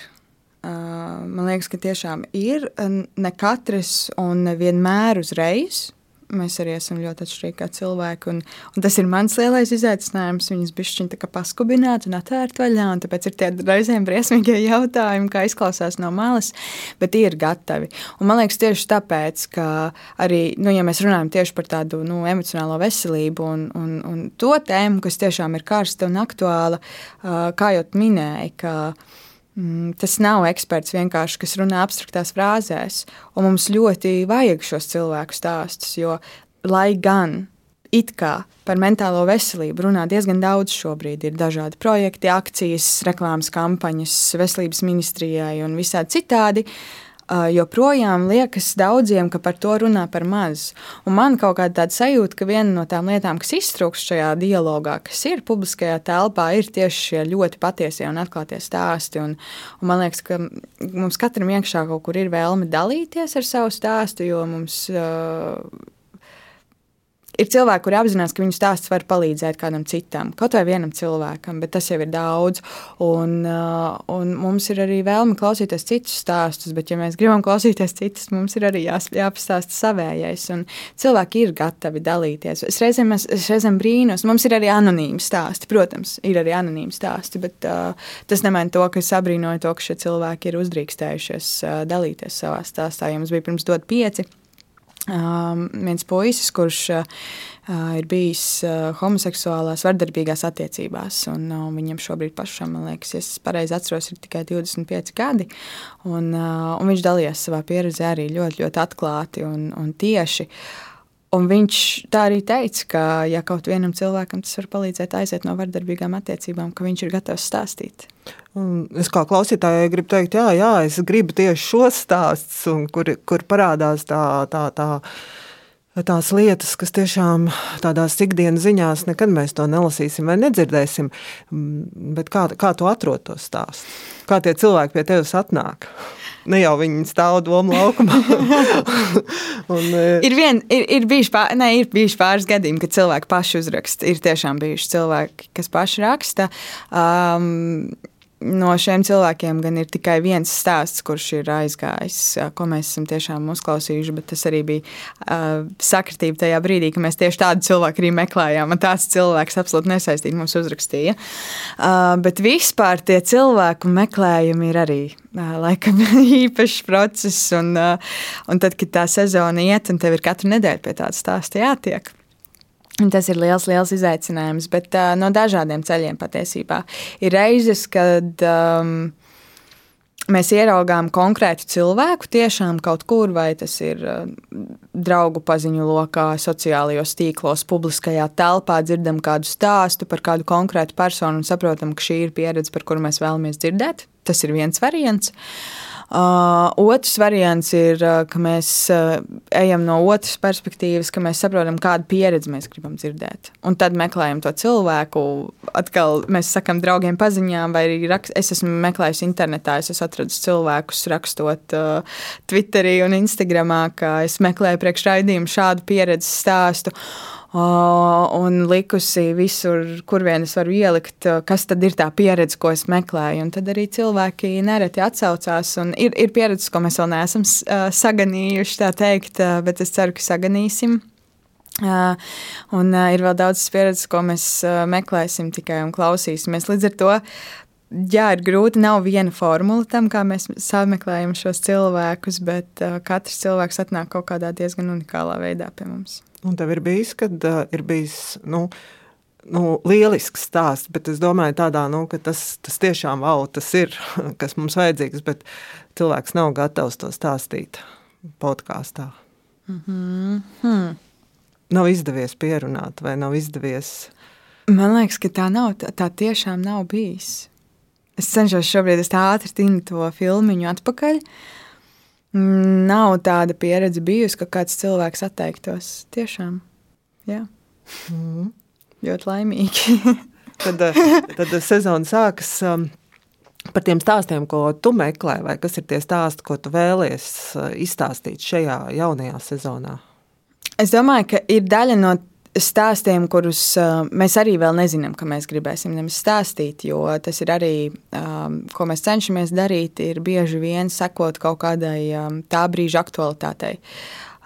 Man liekas, ka tiešām ir ne katrs un nevienmēr uzreiz mēs arī esam ļoti atšķirīgi kā cilvēki. Un, un tas ir mans lielais izaicinājums. Viņus bišķiņi paskubināt un atvērt vaļā. Un tāpēc ir tie reizēm briesmīgie jautājumi, kā izklausās no malas, bet tie ir gatavi. Un man liekas, tieši tāpēc, ka arī, nu, ja mēs runājam tieši par tādu nu, emocionālo veselību un, un, un to tēmu, kas tiešām ir karsta un aktuāla, kā jau Mm, tas nav eksperts vienkārši, kas runā abstraktās frāzēs. Un mums ļoti vajag šos cilvēku stāstus, jo, lai gan it kā par mentālo veselību runā diezgan daudz šobrīd, ir dažādi projekti, akcijas, reklāmas kampaņas, veselības ministrijai un visādi citādi. Uh, joprojām liekas daudziem, ka par to runā par maz. Un man kaut kāda tāda sajūta, ka viena no tām lietām, kas iztrūkst šajā dialogā, kas ir publiskajā telpā, ir tieši šie ļoti patiesie un atklātie stāsti. Un, un man liekas, ka mums katram iekšā kaut kur ir vēlme dalīties ar savu stāstu, jo mums. Uh, ir cilvēki, kuri apzinās, ka viņu stāsts var palīdzēt kādam citam, kaut vai vienam cilvēkam, bet tas jau ir daudz. Un, uh, un mums ir arī vēlme klausīties citus stāstus, bet, ja mēs gribam klausīties citus, mums ir arī jās, jāpastāsta savējais. Un cilvēki ir gatavi dalīties. Es reizēm, es, es reizēm brīnos, mums ir arī anonīmi stāsti. Protams, ir arī anonīmi stāsti, bet uh, tas nemaina to, ka es abrīnoju to, ka šie cilvēki ir uzdrīkstējušies uh, dalīties savā stāstā. Ja mums bija pirms dot pieci Um, viens puisis, kurš uh, ir bijis uh, homoseksuālās, vardarbīgās attiecībās. Un, uh, viņam šobrīd pašam, man liekas, es pareizi atceros, ir tikai 25 gadi. Un, uh, un viņš dalījās savā pieredzē arī ļoti, ļoti atklāti un, un tieši. Un viņš tā arī teica, ka, ja kaut vienam cilvēkam tas var palīdzēt aiziet no vardarbīgām attiecībām, ka viņš ir gatavs stāstīt. Es kā klausītājai gribu teikt, jā, jā es gribu tieši šos stāstus, kur, kur parādās tā, tā, tā, tās lietas, kas tiešām tādās ikdienas ziņās nekad mēs to nelasīsim vai nedzirdēsim. Mm, bet kā, kā tu atrod to stāstu? Kā tie cilvēki pie tevis atnāk? Ne jau viņi stāv domu laukumā. un, e, ir, vien, ir, ir, bijuši pār, ne, ir bijuši pāris gadījumi, kad cilvēki paši uzraksta. Ir tiešām bijuši cilvēki, kas paši raksta. Um, no šiem cilvēkiem gan ir tikai viens stāsts, kurš ir aizgājis, ko mēs esam tiešām uzklausījuši. Bet tas arī bija uh, sakritība tajā brīdī, kad mēs tieši tādu cilvēku arī meklējām. Un tāds cilvēks absolūti nesaistīti mums uzrakstīja. Uh, bet vispār tie cilvēku meklējumi ir arī laikam īpašs process. Un, un tad, kad tā sezona iet, un tev ir katru nedēļu pie tāda stāsta jātiek. Tas ir liels, liels izaicinājums, bet uh, no dažādiem ceļiem patiesībā. Ir reizes, kad um, mēs ieraugām konkrētu cilvēku tiešām kaut kur, vai tas ir uh, draugu paziņu lokā, sociālajos tīklos, publiskajā telpā, dzirdam kādu stāstu par kādu konkrētu personu un saprotam, ka šī ir pieredze, par kuru mēs vēlamies dzirdēt. Tas ir viens variants. Uh, Uh, otrs variants ir, uh, ka mēs uh, ejam no otras perspektīvas, ka mēs saprotam, kādu pieredzi mēs gribam dzirdēt. Un tad meklējam to cilvēku. Atkal mēs sakām draugiem, paziņām, vai arī rakst, es esmu meklējis internetā, es esmu atradis cilvēkus rakstot uh, Twitterī un Instagramā, ka es meklēju priekšraidījumu šādu pieredzi stāstu un likusi visur, kur vien es varu ielikt, kas tad ir tā pieredze, ko es meklēju. Un tad arī cilvēki nereti atsaucās. Ir, ir pieredze, ko mēs vēl neesam saganījuši, tā teikt, bet es ceru, ka saganīsim. Uh, un uh, ir vēl daudz pieredzes, ko mēs uh, meklēsim tikai un klausīsimies. Līdz ar to jā, ir grūti. Nav viena formula tam, kā mēs sameklējam šos cilvēkus, bet uh, katrs cilvēks atnāk kaut kādā diezgan unikālā veidā pie mums. Un tev ir bijis, kad uh, ir bijis nu, nu, lielisks stāsts, bet es domāju, tādā, nu, ka tas, tas tiešām wow, tas ir, kas mums vajadzīgs, bet cilvēks nav gatavs to stāstīt podkāstā. Mm -hmm. hmm. Nav izdevies pierunāt, vai nav izdevies. Man liekas, ka tā nav. Tā, tā tiešām nav bijis. Es cenšos šobrīd ātri tikt to filmu atpakaļ. Uh, Nav tāda pieredze bijusi, ka kāds cilvēks atteiktos. Tiešām, jā. Mm. Ļoti laimīgi. tad, eh, tad sezona sākas um, par tiem stāstiem, ko tu meklē, vai kas ir tie stāsti, ko tu vēlies uh, izstāstīt šajā jaunajā sezonā? Es domāju, ka ir daļa no stāstiem, kurus uh, mēs arī vēl nezinām, ka mēs gribēsim nemaz stāstīt, jo tas ir arī, um, ko mēs cenšamies darīt, ir bieži vien sekot kaut kādai um, tā brīža aktualitātei.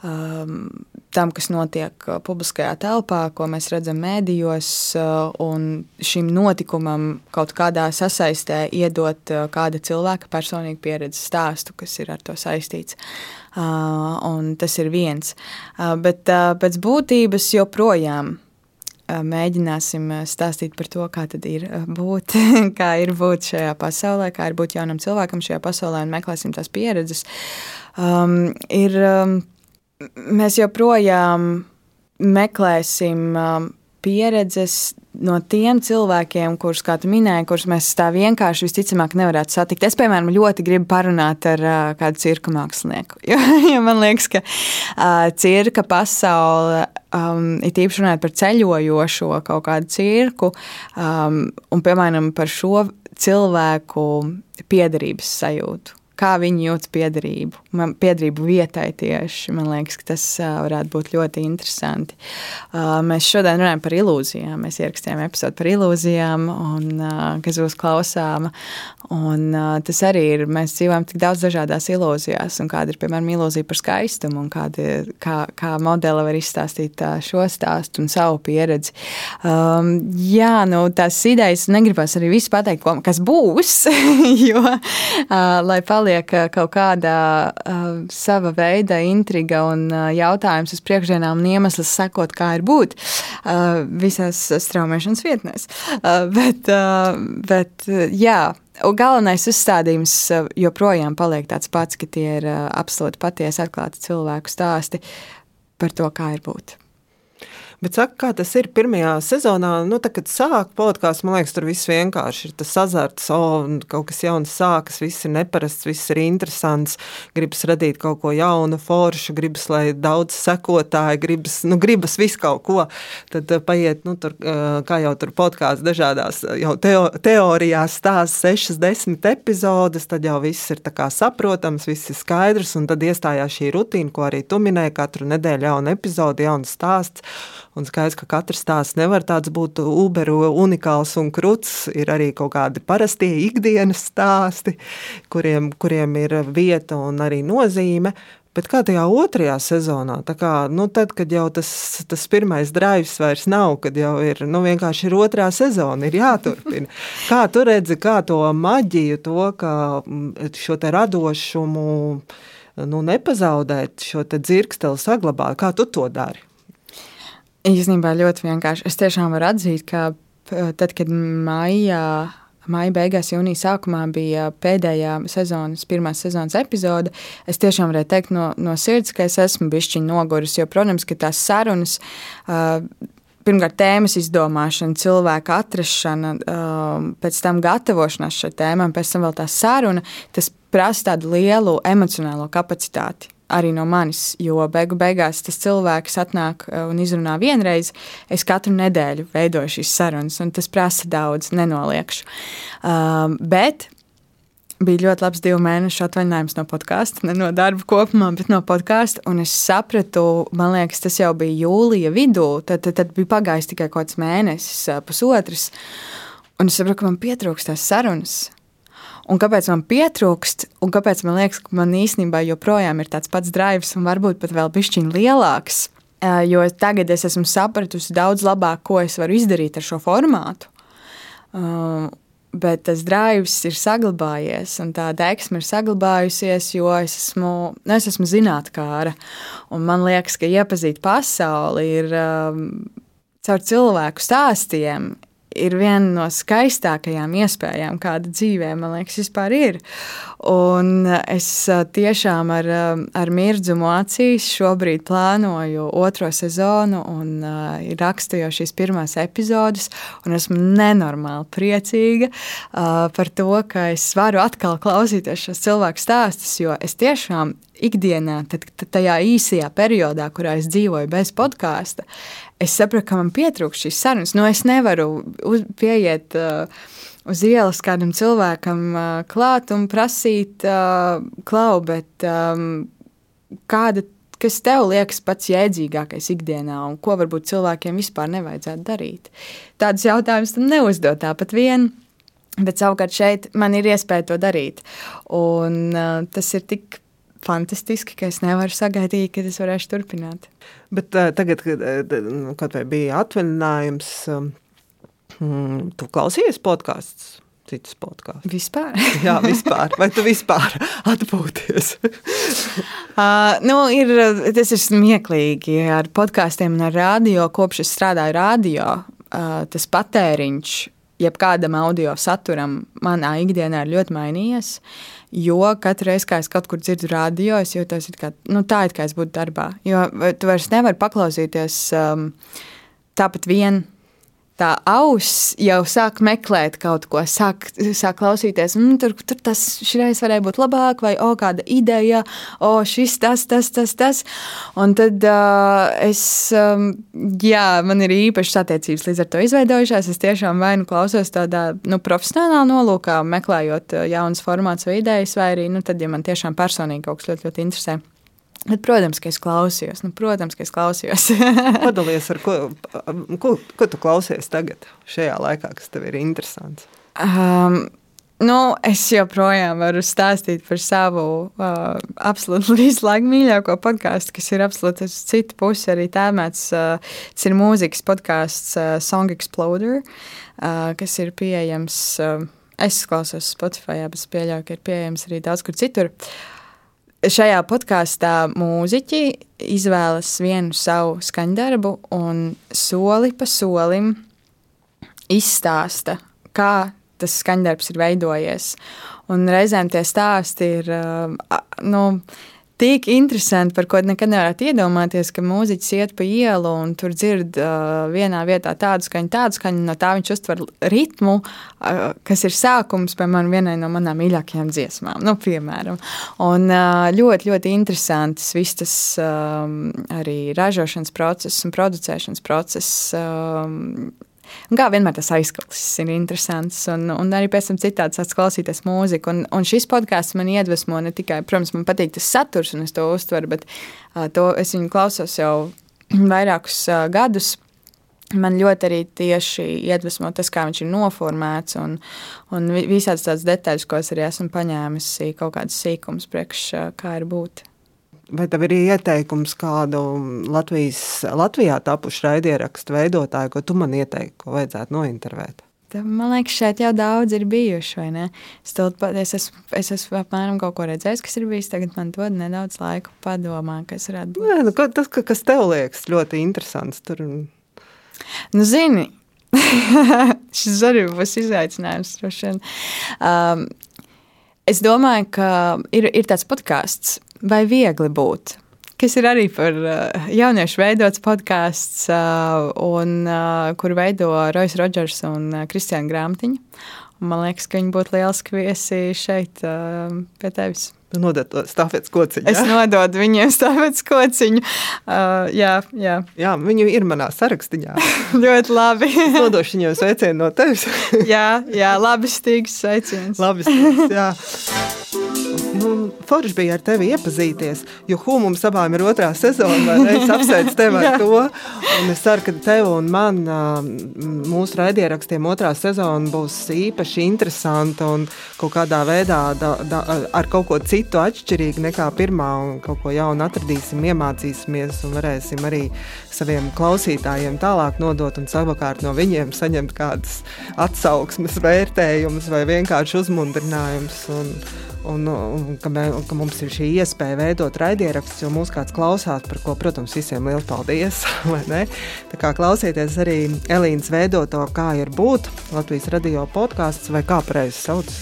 Um, tam, kas notiek publiskajā telpā, ko mēs redzam mēdījos, uh, un šim notikumam kaut kādā sasaistē iedot uh, kāda cilvēka personīgu pieredzes stāstu, kas ir ar to saistīts. Uh, Uh, un tas ir viens. Uh, bet uh, pēc būtības joprojām mēģināsim stāstīt par to, kā ir būt, kā ir būt šajā pasaulē, kā ir būt jaunam cilvēkam šajā pasaulē un meklēsim tās pieredzes. Um, ir, um, mēs joprojām meklēsim um, pieredzes no tiem cilvēkiem, kurus, kā tu minēji, kurus mēs tā vienkārši visticamāk nevarētu satikt. Es, piemēram, ļoti gribu parunāt ar uh, kādu cirka mākslinieku. Jo, jo man liekas, ka uh, cirka pasaule, um, ir īpaši runājot par ceļojošo kaut kādu cirku, um, un, piemēram, par šo cilvēku piederības sajūtu kā viņi jūt piederību, man, piederību vietai tieši. Man liekas, ka tas varētu būt ļoti interesanti. Mēs šodien runājam par ilūzijām. Mēs ierakstījām episodu par ilūzijām, un, kas būs klausāma. Un, tas arī ir. Mēs dzīvojam tik daudz dažādās ilūzijās, un kāda ir piemēram ilūzija par skaistumu, un kāda, kā, kā modele var izstāstīt šo stāstu un savu pieredzi. Um, jā, nu, tās idejas negribas arī visu pateikt, kas būs, jo, uh, lai paliek kaut kāda uh, sava veida intriga un uh, jautājums uz priekšdienām un iemesls sekot, kā ir būt uh, visās straumēšanas vietnēs. Uh, bet, uh, bet, jā, Un galvenais uzstādījums eh, joprojām paliek tāds pats, ka tie ir eh, absolūti patiesi atklāti cilvēku stāsti par to, kā ir būt. Bet saka, kā tas ir pirmajā sezonā, nu, tā, kad sāk podkāsts, man liekas, tur viss vienkārši ir tas azarts, oh, kaut kas jauns sākas, viss ir neparasts, viss ir interesants, gribas radīt kaut ko jaunu, foršu, gribas, lai daudz sekotāji, gribas, nu, gribas visu kaut ko, tad eh, paiet, nu, tur, eh, kā jau tur podkāsts dažādās jau teo, teorijās stāsts sešas, desmit epizodes, tad jau viss ir saprotams, viss ir skaidrs, un tad iestājās šī rutīna, ko arī tu minēji, katru nedēļu jauna epizode, jauns stāsts, Un skaidrs, ka katrs stāsts nevar tāds būt uberu unikāls un kruts. Ir arī kaut kādi parastie ikdienas stāsti, kuriem, kuriem ir vieta un arī nozīme. Bet kā tajā otrajā sezonā, kā, nu tad, kad jau tas, tas pirmais drives vairs nav, kad jau ir nu, vienkārši ir otrā sezona, ir jāturpina. Kā tu redzi, kā to maģiju, to šo te radošumu nu, nepazaudēt, šo dzirksteli saglabāt, kā tu to dari? Īstenībā ļoti vienkārši. Es tiešām varu atzīt, ka tad, kad maijā, maija beigās, jūnija sākumā bija pēdējā sezonas, pirmās sezonas epizode, es tiešām varēju teikt no, no sirds, ka es esmu bišķiņ noguris, jo, protams, ka tās sarunas. Uh, pirmkārt, tēmas izdomāšana, cilvēka atrašana, pēc tam gatavošanās šai tēmai, pēc tam vēl tā saruna, tas prasa tādu lielu emocionālo kapacitāti arī no manis, jo beigu beigās tas cilvēks atnāk e, un izrunā vienreiz. Es katru nedēļu veidoju šīs sarunas, un tas prasa daudz, nenoliekšu. Um, bet bija ļoti labs divu mēnešu atvaļinājums no podkāsta, ne no darba kopumā, bet no podkāsta. Un es sapratu, man liekas, tas jau bija jūlija vidū, tad, tad, tad bija pagājis tikai kaut kāds mēnesis, pusotrs. Un es saprotu, ka man pietrūkst tās sarunas un kāpēc man pietrūkst, un kāpēc man liekas, ka man īstenībā joprojām ir tāds pats drives, un varbūt pat vēl bišķiņ lielāks. Jo tagad es esmu sapratusi daudz labāk, ko es varu izdarīt ar šo formātu. Bet tas drives ir saglabājies, un tā deksme ir saglabājusies, jo es esmu, nu, es esmu zinātnāra. Man liekas, ka iepazīt pasauli ir um, caur cilvēku stāstiem, ir viena no skaistākajām iespējām, kāda dzīvē, man liekas, vispār ir. Un es tiešām ar, ar mirdzumu acīs šobrīd plānoju otro sezonu un uh, rakstu jau šīs pirmās epizodes, un esmu nenormāli priecīga uh, par to, ka es varu atkal klausīties šos cilvēku stāstus, jo es tiešām ikdienā, tad tajā īsajā periodā, kurā es dzīvoju bez podkāsta, es sapratu, ka man pietrūkst šīs sarunas. Nu, es nevaru uz, pieiet uh, uz ielas kādam cilvēkam uh, klāt un prasīt, uh, klau, bet um, kāda kas tev liekas pats jēdzīgākais ikdienā, un ko varbūt cilvēkiem vispār nevajadzētu darīt. Tādus jautājumus tam neuzdot tāpat vien. Bet savukārt šeit man ir iespēja to darīt. Un, uh, tas ir tik fantastiski, ka es nevaru sagaidīt, kad es varēšu turpināt. Bet uh, tagad, kad kaut vai bija atvaļinājums, um, tu klausījies podkāstus? citus podkāstus? Vispār? Jā, vispār. Vai tu vispār atpūties? uh, nu, ir, tas ir smieklīgi ar podkāstiem un ar radio. Kopš es strādāju radio, uh, tas patēriņš jebkādam audio saturam manā ikdienā ir ļoti mainījies. Jo katru reizi, kad es kaut kur dzirdu radio, es jūtos kā, nu, tā, it kā es būtu darbā. Jo tu vairs nevari paklausīties um, tāpat vien tā auss jau sāk meklēt kaut ko, sāk, sāk klausīties, mm, tur, tur tas šreiz varēja būt labāk, vai o, kāda ideja, o, šis, tas, tas, tas, tas. Un tad uh, es, um, jā, man ir īpašas attiecības līdz ar to izveidojušās. Es tiešām vai nu klausos tādā nu, profesionālā nolūkā, meklējot jaunas formāts vai idejas, vai arī, nu, tad, ja man tiešām personīgi kaut kas ļoti, ļoti interesē. Bet, protams, ka es klausījos. Nu, protams, ka es klausījos. Padalies ar ko, ko, ko tu klausies tagad, šajā laikā, kas tev ir interesants? Um, nu, es joprojām varu stāstīt par savu uh, absolūti visu laiku mīļāko podkāstu, kas ir absolūti uz citu pusi. Arī tēmēts, uh, tas ir mūzikas podkāsts uh, Song Exploder, uh, kas ir pieejams. Uh, es klausos Spotify, bet es pieļauju, ka ir pieejams arī daudz kur citur. Uh, Šajā podkāstā mūziķi izvēlas vienu savu skaņdarbu un soli pa solim izstāsta, kā tas skaņdarbs ir veidojies. Un reizēm tie stāsti ir nu, tik interesanti, par ko nekad nevarētu iedomāties, ka mūziķis iet pa ielu un tur dzird uh, vienā vietā tādu skaņu, tādu skaņu, no tā viņš uztver ritmu, uh, kas ir sākums, piemēram, vienai no manām mīļākajām dziesmām, nu, piemēram. Un uh, ļoti, ļoti interesants viss tas um, arī ražošanas process un producēšanas process. Um, Un kā vienmēr tas aizklausīs ir interesants, un, un arī pēc tam citādi sāc klausīties mūziku. Un, un šis podkāsts man iedvesmo ne tikai, protams, man patīk tas saturs, un es to uztveru, bet uh, to es viņu klausos jau vairākus uh, gadus. Man ļoti arī tieši iedvesmo tas, kā viņš ir noformēts, un, un visādas tādas detaļas, ko es arī esmu paņēmis, kaut kādas sīkums priekš, kā ir būt. Vai tev ir ieteikums kādu Latvijas, Latvijā tapušu raidierakstu veidotāju, ko tu man ieteiktu, ko vajadzētu nointervēt? Man liekas, šeit jau daudz ir bijuši, ne? Es, es, esmu, es esmu apmēram kaut ko redzējis, kas ir bijis. Tagad man dod nedaudz laika padomāt, kas varētu būt. Nē, nu, tas, kas tev liekas ļoti interesants. Tur... Nu, zini, šis arī būs izaicinājums. Um, es domāju, ka ir, ir tāds podkāsts vai viegli būt. Kas ir arī par uh, jauniešu veidots podkāsts, un, uh, kur veido Rojas Rodžers un Kristiāna Grāmatiņa. Man liekas, ka viņi būtu lieliski viesi šeit pie tevis. Tu nodod to stafetes kociņu. Es ja? nododu viņiem stafetes kociņu. Uh, jā, jā. jā, viņu ir manā sarakstā. ļoti labi. es nodošu viņiem sveicienu no tevis. jā, jā, labi stīgs sveiciens. Labi stīgs, jā. Nu, Forši bija ar tevi iepazīties, jo Hu mums abām ir otrā sezona. Es apsveicu tevi ar to. Un es ceru, ka tev un man mūsu raidierakstiem otrā sezona būs īpaši interesanta un kaut kādā veidā da, da, ar kaut ko citu atšķirīgu nekā pirmā. Un kaut ko jaunu atradīsim, iemācīsimies un varēsim arī saviem klausītājiem tālāk nodot un savukārt no viņiem saņemt kādas atsauksmes, vērtējumus vai vienkārši uzmundrinājumus. Un, Un, un, ka, mē, un ka mums ir šī iespēja veidot raidierakstus, jo mūs kāds klausās, par ko, protams, visiem liels paldies. Tā kā klausieties arī Elīnas veidoto, kā ir būt Latvijas radio podkāsts vai kā pareizi sauc.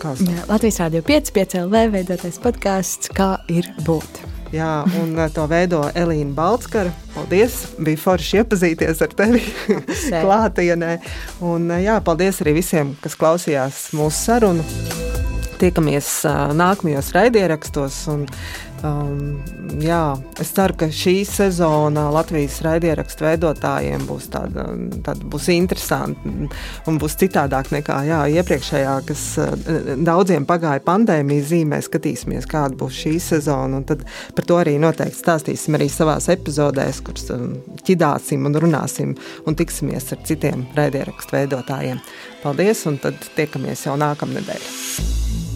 Jā, Latvijas radio 5, 5 LV veidotais podkāsts, kā ir būt. Jā, un eh, to veido Elīna Balskara. Paldies! Bija forši iepazīties ar tevi klātienē. Un eh, jā, paldies arī visiem, kas klausījās mūsu sarunu tiekamies nākamajos raidierakstos. Um, jā, es ceru, ka šī sezona Latvijas raidierakstu veidotājiem būs tāda, tāda būs interesanta un būs citādāk nekā jā, iepriekšējā, kas daudziem pagāja pandēmijas zīmē. Skatīsimies, kāda būs šī sezona. Tad par to arī noteikti stāstīsim arī savās epizodēs, kuras um, ķidāsim un runāsim un tiksimies ar citiem raidierakstu veidotājiem. Paldies, un tad tiekamies jau nākamnedēļ.